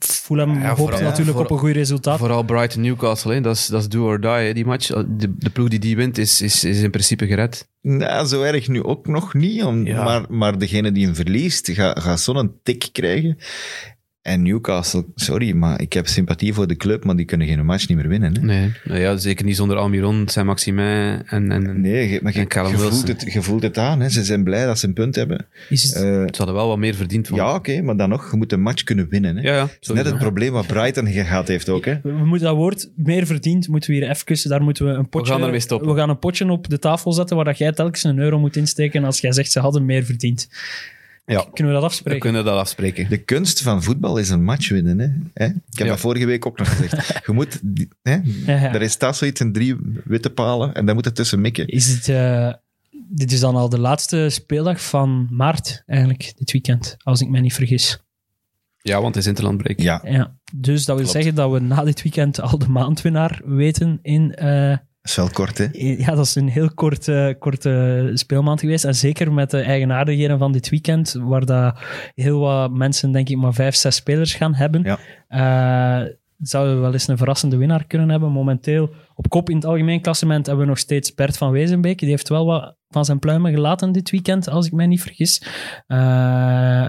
Fulham Ja, hoopt vooral- natuurlijk ja, op een goed resultaat. Vooral Brighton-Newcastle, hè. dat is, dat is do or die, hè, die match. De, de ploeg die die wint, is, is, is in principe gered. Nou, zo erg nu ook nog niet. Om, Ja. maar, maar degene die hem verliest, gaat gaat zo'n tik krijgen. En Newcastle, sorry, maar ik heb sympathie voor de club, maar die kunnen geen match niet meer winnen. Hè? Nee, nou ja, zeker niet zonder Almiron, Saint-Maximin en... en Nee, je- maar je, En Callum je voelt het, je voelt het aan. Hè? Ze zijn blij dat ze een punt hebben. Is het, Eh, Ze hadden wel wat meer verdiend van. ja, oké, maar dan nog, je moet een match kunnen winnen. Hè? ja, ja Dat is net het probleem wat Brighton gehad heeft ook. Hè? we moeten dat woord meer verdiend, moeten we hier even, daar moeten we een potje... gaan ermee stoppen. We gaan een potje op de tafel zetten waar dat jij telkens een euro moet insteken als jij zegt ze hadden meer verdiend. Ja. Kunnen we dat We afspreken? kunnen dat afspreken. De kunst van voetbal is een match winnen. Hè? Hè? Ik heb Ja. dat vorige week ook nog gezegd. Je moet, hè? Ja, ja. Er staat zoiets in drie witte palen en daar moet het tussen mikken. Is het, eh, dit is dan al de laatste speeldag van maart, eigenlijk, dit weekend, als ik me niet vergis. Ja, want het is interlandbreek. Ja, Ja. Dus dat wil Klopt. zeggen dat we na dit weekend al de maandwinnaar weten in... eh, dat is wel kort, hè? ja, dat is een heel korte, korte speelmaand geweest. En zeker met de eigenaardigheden van dit weekend, waar dat heel wat mensen, denk ik, maar vijf, zes spelers gaan hebben. Ja. eh, zouden we wel eens een verrassende winnaar kunnen hebben. Momenteel op kop in het algemeen klassement hebben we nog steeds Bert van Wezenbeek. Die heeft wel wat van zijn pluimen gelaten dit weekend, als ik mij niet vergis. Eh,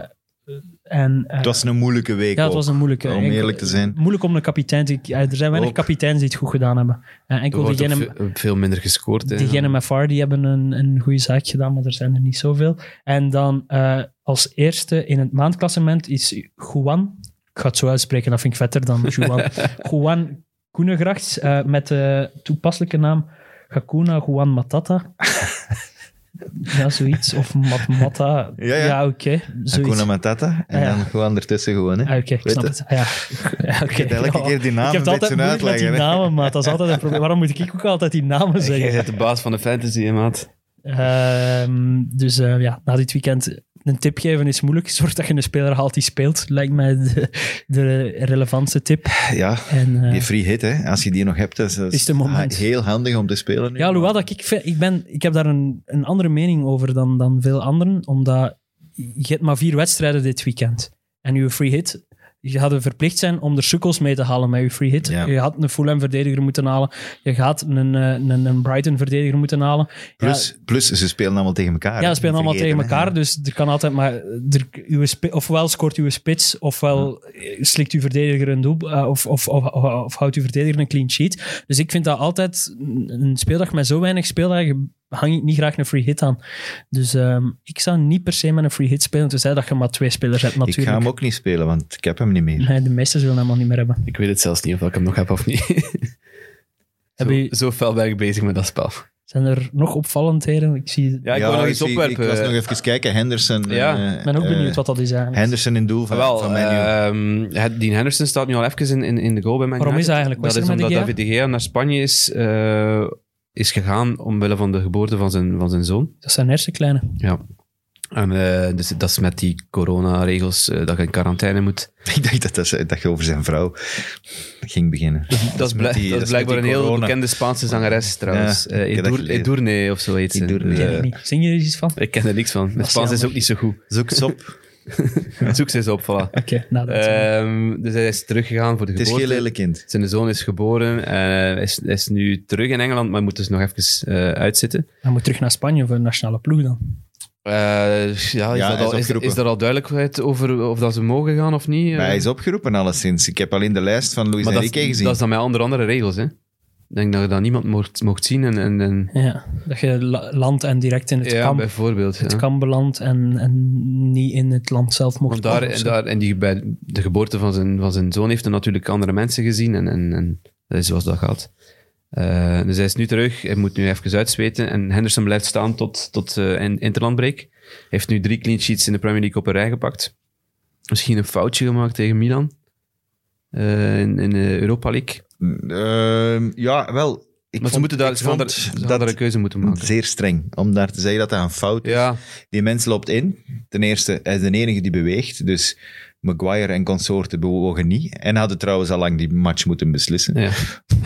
en, eh, Het was een moeilijke week ja, het ook, was een moeilijke. om enkel- eerlijk te zijn. Moeilijk om een kapitein te... ja, Er zijn weinig Ook. kapiteins die het goed gedaan hebben. Eh, Er enkel wordt ook diegene, ve- veel minder gescoord. hè. diegene met VAR die hebben een, een goede zaak gedaan, maar er zijn er niet zoveel. En dan, eh, als eerste in het maandklassement is Juan. Ik ga het zo uitspreken, dat vind ik vetter dan Juan. Juan Koenegrachts eh, met de toepasselijke naam Hakuna Juan Matata. Ja, zoiets. Of Mat Mata. Ja, ja. oké. zoiets. Hakuna Matata. En Ah, ja. dan gewoon ertussen gewoon. Hè. Ah, oké, ik snap het? het. Ah, ja. ja oké. hebt elke Ja. keer die naam Ik heb een het altijd beetje moeilijk met die uitleggen, namen, maat. Dat is altijd een probleem. Waarom moet ik ook altijd die namen Jij zeggen? bent de baas van de fantasy, hè, maat. Ehm, dus eh, ja, na dit weekend een tip geven is moeilijk. Zorg dat je een speler haalt die speelt, lijkt mij de, de relevantste tip. Ja, En, eh, die free hit, hè. als je die nog hebt, dat is, moment. heel handig om te spelen. nu. ja, hoewel dat ik, ik, ben, ik heb daar een, een andere mening over dan, dan veel anderen, omdat je hebt maar vier wedstrijden dit weekend. En je free hit, je gaat er verplicht zijn om er sukkels mee te halen met je free hit. Ja. Je had een Fulham-verdediger moeten halen. Je gaat een, eh, een, een Brighton-verdediger moeten halen. Ja, Plus, plus, ze spelen allemaal tegen elkaar. Ja, ze spelen allemaal tegen elkaar, dus er kan altijd maar... Er, uw ofwel scoort uw spits, ofwel slikt uw verdediger een doel, eh, of, of, of, of, houdt uw verdediger een clean sheet. Dus ik vind dat altijd een speeldag met zo weinig speeldagen hang ik niet graag een free hit aan. Dus ehm, ik zou niet per se met een free hit spelen, tenzij dat je maar twee spelers hebt Ik natuurlijk. ga hem ook niet spelen, want ik heb hem niet meer. Nee, de meesten zullen hem al niet meer hebben. Ik weet het zelfs niet of ik hem nog heb of niet. Heb zo, je- zo fel ben ik bezig met dat spel. Zijn er nog opvallendheden? Ik zie... Ja, ik wil nog iets opwerpen. Ik was nog even kijken. Henderson. Ja. eh, ik ben ook eh, benieuwd wat dat is eigenlijk. Henderson in doel van, Wel, van Man U. ehm, het- Dean Henderson staat nu al even in, in, in de goal bij Man Waarom is dat eigenlijk? Dat is omdat? David De Gea naar Spanje is, eh, is gegaan omwille van de geboorte van zijn, van zijn zoon. Dat zijn eerste kleine. Ja. En eh, dus dat is met die coronaregels eh, dat je in quarantaine moet. Ik dacht dat, dat, dat je over zijn vrouw ging beginnen. Dat is, die- dat is blijkbaar een heel bekende Spaanse zangeres trouwens. Ja, Eh, dat Edur-. Edurne of zo heet ze. Edurne. Ken ik niet. Zing je er iets van? ik ken er niks van. Mijn is Spaans is ook niet zo goed. Zoek ze op. Zoek ze eens op, voilà. Oké, nou Ehm, dus hij is teruggegaan voor de Het is geboorte. geen lelijk kind. Zijn zoon is geboren en hij is, hij is nu terug in Engeland, maar moet dus nog even eh, uitzitten. Hij moet terug naar Spanje voor de nationale ploeg dan. Eh, ja, is, Ja, dat al, is, er al duidelijkheid over of dat ze mogen gaan of niet? Maar hij Eh, is opgeroepen alleszins. Ik heb alleen de lijst van Luis maar dat, is- Enrique gezien. dat is dan met andere, andere regels. Hè? Ik denk dat je dat niemand mocht, mocht zien. En, en, en, Ja, dat je la- landt en direct in het ja, kamp, bijvoorbeeld. het ja. kamp belandt en, en niet in het land zelf mocht Want daar, en, daar, en die, bij de geboorte van zijn, van zijn zoon heeft hij natuurlijk andere mensen gezien. En, en, en dat is zoals dat gaat. Eh, dus hij is nu terug. Hij moet nu even uitzweten. En Henderson blijft staan tot, tot interlandbreak. Hij heeft nu drie clean sheets in de Premier League op een rij gepakt. Misschien een foutje gemaakt tegen Milan. Eh, in, in de Europa League. Ehm, ja, wel. Ik Maar ze, moeten daar, ze ze dat een keuze moeten maken. zeer streng. Om daar te zeggen dat dat een fout is. Ja, Die mens loopt in. Ten eerste, hij is de enige die beweegt. Dus Maguire en consorten bewogen niet. En hadden trouwens al lang die match moeten beslissen. ja.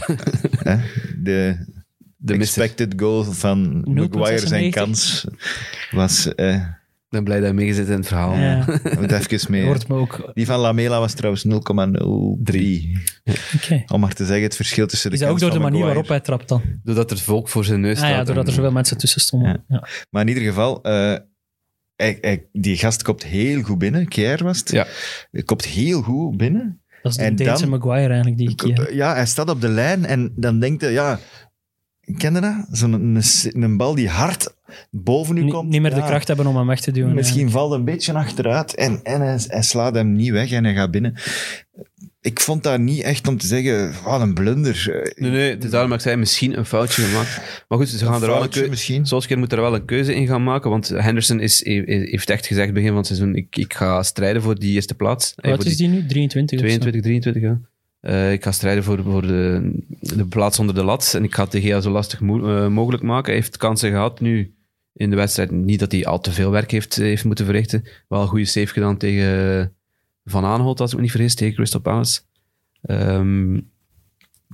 De, de mister. expected goal van Maguire, zijn 0,96. kans, was... eh Ik ben blij dat je meegezet in het verhaal. Ja, moet even mee... hoort me ook. Die van Lamela was trouwens 0,03. Oké. Om maar te zeggen, het verschil tussen de Is dat ook door de manier waarop hij trapt dan? Doordat er volk voor zijn neus Ah staat. ja, doordat er en- zoveel mensen tussen stonden. Ja. Maar in ieder geval, eh, hij, hij- die gast kopt heel goed binnen. Kier was het. Ja. Hij kopt heel goed binnen. Dat is de En Deense dan- Maguire eigenlijk die ik hier... Ja, hij staat op de lijn en dan denkt hij, ja... Ken je dat? Zo'n een, een bal die hard boven u komt. niet meer de kracht hebben om hem weg te duwen. Misschien valt hij een beetje achteruit en, en hij, hij slaat hem niet weg en hij gaat binnen. Ik vond dat niet echt om te zeggen, wat een blunder. Nee, nee, het is daarom dat ik zei, misschien een foutje gemaakt. Maar goed, ze gaan er wel een keuze... misschien. Solskjaer moet er wel een keuze in gaan maken, want Henderson is, he- heeft echt gezegd begin van het seizoen, ik, ik ga strijden voor die eerste plaats. Eh, Wat is die nu? 23 of zo? 22, 23, ja. Eh, ik ga strijden voor, voor de, de plaats onder de lat en ik ga het de GA zo lastig mo- eh, mogelijk maken. Hij heeft kansen gehad nu in de wedstrijd. Niet dat hij al te veel werk heeft, heeft moeten verrichten. Wel een goede save gedaan tegen Van Aanholt, als ik me niet vergis, tegen Crystal Palace. Ehm,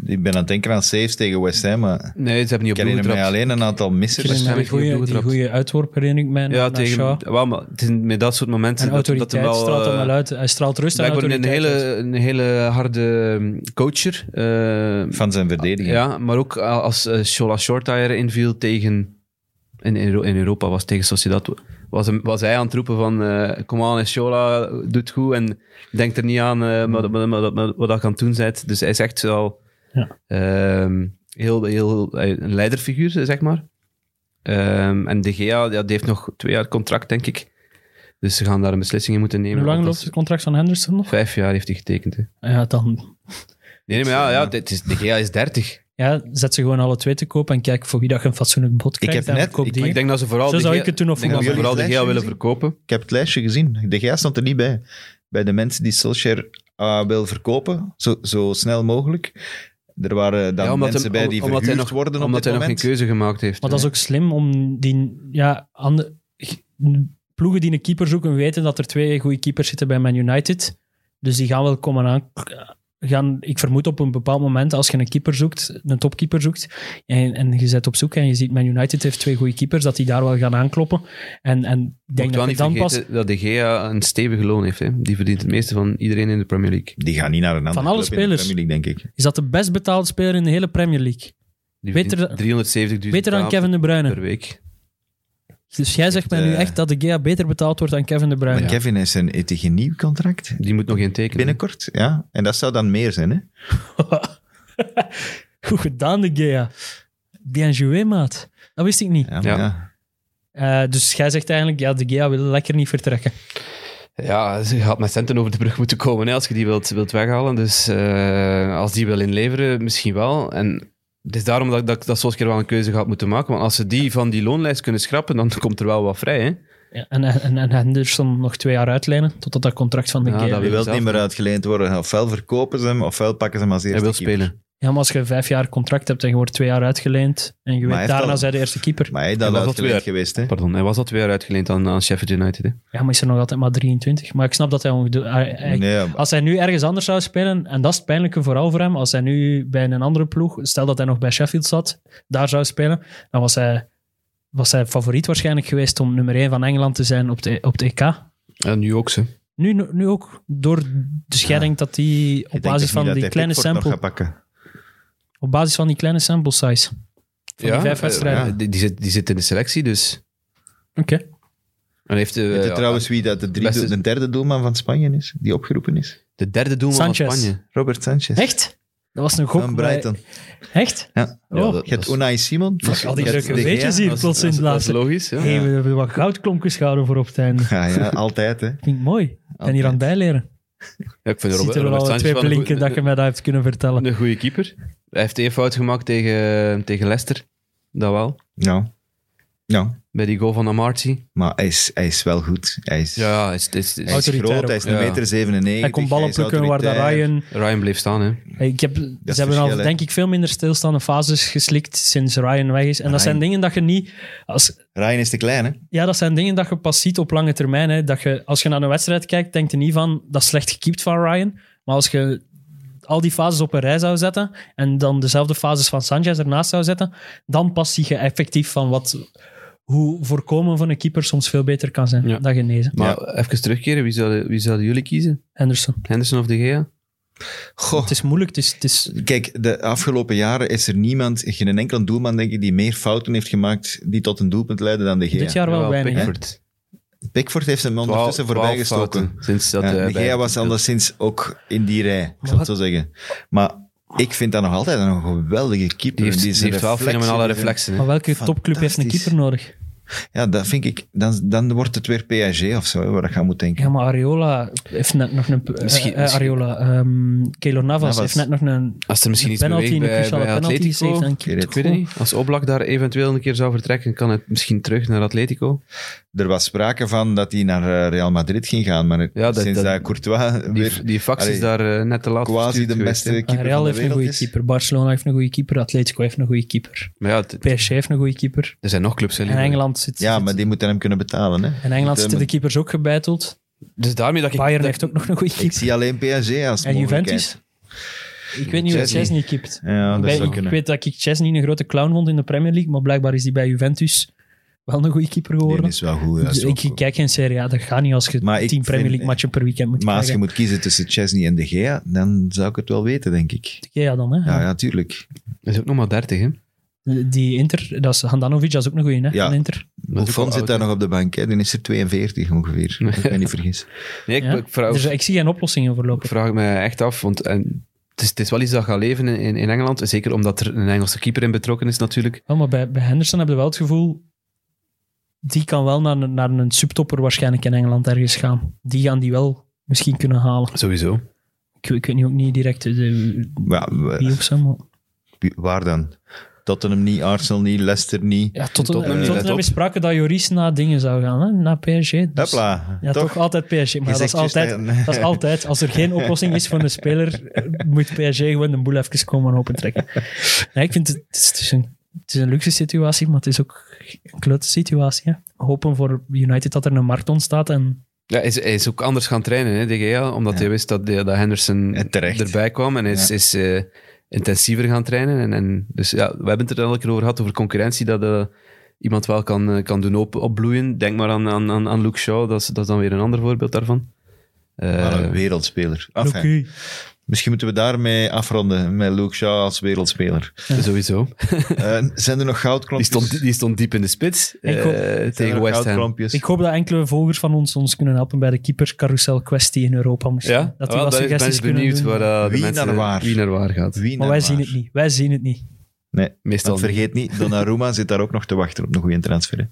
Ik ben aan het denken aan saves tegen West Ham, maar nee, ze hebben niet ik op doel herinner mij alleen een aantal Ik missers. niet op goede, uitworp herinner ik mij Ja, tegen, wel, maar het is met dat soort momenten En dat, dat autoriteit wel... straalt hem eh, wel uit. Hij straalt rust en Blijkbaar een autoriteit hele, uit. een hele harde um, coacher. eh, Van zijn verdediging. ja, maar ook als uh, Shola Shortire inviel tegen... In, in Europa was tegen Sociedad. Was, hem, was hij aan het roepen van... eh kom aan, Shola doet goed en denkt er niet aan eh, wat, wat, wat, wat, aan het doen bent. Dus hij is echt wel... Ja. ehm, heel, heel, een leiderfiguur, zeg maar. Ehm, en De Gea, ja, die heeft nog twee jaar contract, denk ik. Dus ze gaan daar een beslissing in moeten nemen. Hoe lang loopt het contract van Henderson nog? Vijf jaar heeft hij getekend. Hè. Ja, dan Nee, nee, maar ja, ja dit is, de GA is 30. Ja, zet ze gewoon alle twee te koop en kijk voor wie dat je een fatsoenlijk bod krijgt. heb en net- ik- die. Ik denk dat ze vooral Zo de zou Gea- ik het doen, of ik denk dat ze hoe- vooral de GA willen verkopen. Ik heb het lijstje gezien. De GA stond er niet bij. Bij de mensen die Solskjaer ah, wil verkopen, zo, zo snel mogelijk. Er waren dan Ja, mensen hem- bij die omdat hij verhuurd nog, worden op Omdat dit hij nog geen keuze gemaakt heeft. Maar dat is ook slim om die... Ja, ande- ploegen die een keeper zoeken weten dat er twee goede keepers zitten bij Man United. Dus die gaan wel komen aan... Gaan, ik vermoed op een bepaald moment, als je een keeper zoekt, een topkeeper zoekt, en, en je zet op zoek en je ziet Man United heeft twee goede keepers, dat die daar wel gaan aankloppen. En, en ik denk dat je dan pas... dat de GA een stevige loon heeft. Hè. Die verdient het meeste van iedereen in de Premier League. Die gaan niet naar een andere Van alle club in de spelers. Premier League, denk ik. Is dat de best betaalde speler in de hele Premier League? Die Beter verdient 370.000 Beter dan Kevin De Bruyne. per week. Dus jij zegt mij nu eh, echt dat de GA beter betaald wordt dan Kevin De Bruyne. Maar Kevin is een, geen nieuw contract Die moet nog geen tekenen. binnenkort. Ja, en dat zou dan meer zijn. Hè? Goed gedaan, de Gea. Bien joué, maat. Dat wist ik niet. Ja, maar Ja. ja. Eh, dus jij zegt eigenlijk, ja, de Gea wil lekker niet vertrekken. Ja, ze gaat met centen over de brug moeten komen hè, als je die wilt, wilt weghalen. Dus eh, als die wil inleveren, misschien wel. En het is daarom dat, dat, dat Solskjaer wel een keuze gaat moeten maken. Want als ze die van die loonlijst kunnen schrappen, dan komt er wel wat vrij. Hè? Ja, en, en, en Henderson nog twee jaar uitlenen, totdat dat contract van de Ja, dat Die wil wil zelf niet meer niet. uitgeleend worden. Ofwel verkopen ze hem, ofwel pakken ze hem als eerste Hij wil keeper. spelen. Ja, maar als je vijf jaar contract hebt en je wordt twee jaar uitgeleend en je hij weet daarna al- zij de eerste keeper. Maar hij is Hij was al uitgeleend twee geweest. Hè? Pardon, hij was al twee jaar uitgeleend aan, aan Sheffield United. Hè? Ja, maar is er nog altijd maar 23. Maar ik snap dat hij... ongedo- hij- hij- Nee, ja, Als hij nu ergens anders zou spelen, en dat is het pijnlijke vooral voor hem, als hij nu bij een andere ploeg, stel dat hij nog bij Sheffield zat, daar zou spelen, dan was hij, was hij favoriet waarschijnlijk geweest om nummer 1 van Engeland te zijn op, de, op het EK. En nu ook ze. Nu, nu ook door de scheiding dat hij Ik op basis dus van dat die hij kleine sample, gaat pakken. Op basis van die kleine sample size. Van die vijf wedstrijden. ja, die, die, zit, die zit in de selectie, dus... Oké. En heeft de, Weet je ja, trouwens wie dat de, drie, beste- de derde doelman van Spanje is, die opgeroepen is? de derde doelman van. Spanje. Robert Sanchez. Echt? Dat was een gok Van bij- Brighton. Echt? Ja. Oh, Ja, dat- Je hebt dat is- Unai Simon. Fuck, al die drukke weetjes hier Dat is- plots in dat het is- dat is laatste. logisch, ja. Hey, we hebben wat goudklompjes gehouden voor op het einde. Ja, ja, altijd. Hè. Vind ik mooi. Ik ben hier aan het bijleren. Ja, ik vind Ik Robert, er wel Robert alle Sanchez twee blinken dat je mij dat hebt kunnen vertellen. Een goede keeper. Hij heeft één fout gemaakt tegen, tegen Leicester. Dat wel. Ja. ja, Bij die goal van Amarty. maar hij is, hij is wel goed. Hij is, Ja, hij is, is, is- hij is Autoritair groot, hij is ook. een Ja. meter 97. Hij kon ballen is plukken waar de. Ryan... Ryan bleef staan, hè. Ik heb, ze hebben al, hè. denk ik, veel minder stilstaande fases geslikt sinds Ryan weg is. En dat zijn dingen dat je niet... Als, Ryan is te klein, hè? ja, dat zijn dingen dat je pas ziet op lange termijn. Hè. Dat je, als je naar een wedstrijd kijkt, denk je niet van... Dat is slecht gekiept van Ryan. Maar als je al die fases op een rij zou zetten en dan dezelfde fases van Sanchez ernaast zou zetten, dan pas zie je effectief van wat, hoe voorkomen van een keeper soms veel beter kan zijn Ja. dan genezen. Maar even terugkeren, wie zouden, wie zouden jullie kiezen? Henderson. Henderson of De Gea? Goh. Het is moeilijk. Het is, het is, Kijk, de afgelopen jaren is er niemand, geen enkele doelman, denk ik, die meer fouten heeft gemaakt die tot een doelpunt leiden dan de Gea. dit jaar wel weinig. Pickford. Heeft hem ondertussen voorbij gestoken. Sinds dat, Ja, eh, de bij- Gea was anderszins ook in die rij, ik zal het zo zeggen. Maar ik vind dat nog altijd een geweldige keeper. Die heeft, die heeft wel reflexen, fenomenale reflexen. Maar welke topclub heeft een keeper nodig? Ja, dat vind ik. Dan, dan wordt het weer PSG of zo, hè, waar ik aan moet denken. Ja, maar Areola heeft net nog een... eh, Misschien- eh, Areola. ehm Keylor Navas, Navas. heeft net nog een, Als er misschien een iets penalty, beweegt een bij, cruciale bij penalty Atletico... Ik weet het. Ik weet het niet. Als Oblak daar eventueel een keer zou vertrekken, kan het misschien terug naar Atletico. Er was sprake van dat hij naar eh, Real Madrid ging gaan, maar dat- sinds dat- dat, Courtois Die, weer die fax Allee, is daar net te laat quasi de beste hè. keeper Real van de heeft een wereld goede is. keeper, Barcelona heeft een goede keeper, Atletico heeft een goede keeper, Maar ja, PSG heeft een goede keeper. er zijn nog clubs. liever. Engeland zit... Ja, zit- maar die moeten hem kunnen betalen. Hè. in Engeland zitten de keepers ook gebeiteld. Dus daarmee dat ik... Bayern dat- heeft ook nog een goede Ik keeper. zie alleen PSG als En. Juventus? Ik weet niet hoe Chesney. Chesney keept. Ja, dat ik kunnen. weet dat ik Chesney een grote clown vond in de Premier League, maar blijkbaar is hij bij Juventus wel een goede keeper Die geworden. is wel goed. ja, Dus is wel ik goed. kijk geen Serie A, dat gaat niet als je Maar ik tien Premier League matchen per weekend moet Maar als je moet kiezen tussen Chesney en De Gea, dan zou ik het wel weten, denk ik. Ja, dan, hè. Ja, ja, tuurlijk. Dat is ook nog maar 30, hè. Die Inter, dat is Handanovic, dat is ook een goeie, hè, Ja. van Inter. Buffon zit daar nog op de bank. Hè. Die is er 42 ongeveer, als ik me niet vergis. Nee, ik, Ja. ik vraag, Dus ik zie geen oplossingen ik voorlopig. vraag me echt af, want en, het, is, het is wel iets dat gaat leven in, in, Engeland. Zeker omdat er een Engelse keeper in betrokken is natuurlijk. Ja, maar bij, bij Henderson heb je wel het gevoel... die kan wel naar, een- naar een subtopper waarschijnlijk in Engeland ergens gaan. Die gaan die wel misschien kunnen halen. Sowieso. Ik, ik weet nu ook niet direct de, Ja, w- wie of zo, maar... wie- waar dan? Tottenham niet, Arsenal niet, Leicester niet. Ja, tot, Tottenham Tottenham, Tottenham is sprake dat Joris naar dingen zou gaan, hè? naar PSG. Dus, Hopla. ja, toch? altijd PSG. Maar dat is, altijd, dat- is altijd, als er geen oplossing is voor een speler, moet PSG gewoon de boel even komen opentrekken. Ja, ik vind het, het, is, een, het is een luxe situatie, maar het is ook een klote situatie. Hè? Hopen voor United dat er een markt ontstaat en Ja, hij, is, hij is ook anders gaan trainen, hè, De Gea, omdat hij wist dat, dat Henderson erbij kwam. En hij is, Ja. is eh, intensiever gaan trainen. En, en, dus ja, we hebben het er elke keer over gehad, over concurrentie, dat eh, iemand wel kan, eh, kan doen op, opbloeien. Denk maar aan, aan, aan aan Luke Shaw, dat is, dat is dan weer een ander voorbeeld daarvan. Eh, Maar een wereldspeler. Enfin. Misschien moeten we daarmee afronden met Luke Shaw als wereldspeler. Sowieso. Eh, zijn er nog Die goudklompjes? stond, die stond diep in de spits Ik eh, tegen West Ham. Ik hoop dat enkele volgers van ons ons kunnen helpen bij de keeperscarousel kwestie in Europa. Misschien. Ja, Dat die Wel, wat ben, ben suggesties eens kunnen benieuwd doen. waar eh, de Wie mensen, naar waar? wie naar waar gaat. Wie Maar wij zien het niet. Wij zien het niet. Nee, Meestal want vergeet niet, Donnarumma zit daar ook nog te wachten op een goede transfer. hè.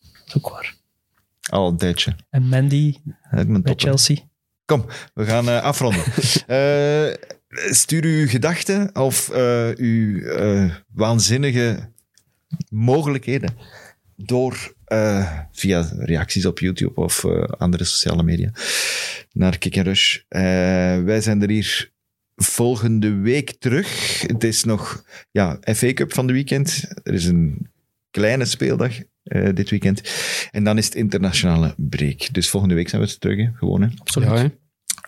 Dat is ook waar. Al een tijdje. En Mandy bij. Chelsea. Kom, we gaan eh, afronden. Eh, stuur uw gedachten of eh, uw waanzinnige mogelijkheden door via reacties op YouTube of andere sociale media naar Kick Rush. Wij zijn er hier volgende week terug. Het is nog ja, FA Cup van de weekend. Er is een kleine speeldag eh, dit weekend. En dan is het internationale break. Dus volgende week zijn we terug, hè, gewoon. Hè Absoluut. Ja, hè.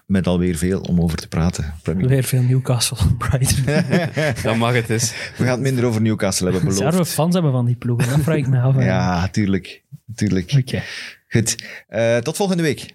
met alweer veel om over te praten. Premier. Weer veel Newcastle Brighton. Dan mag het eens. We gaan het minder over Newcastle hebben Zouden we beloofd. fans hebben van die ploegen? Dat vraag ik me af. Ja, tuurlijk. tuurlijk. Oké. Goed. Eh, tot volgende week.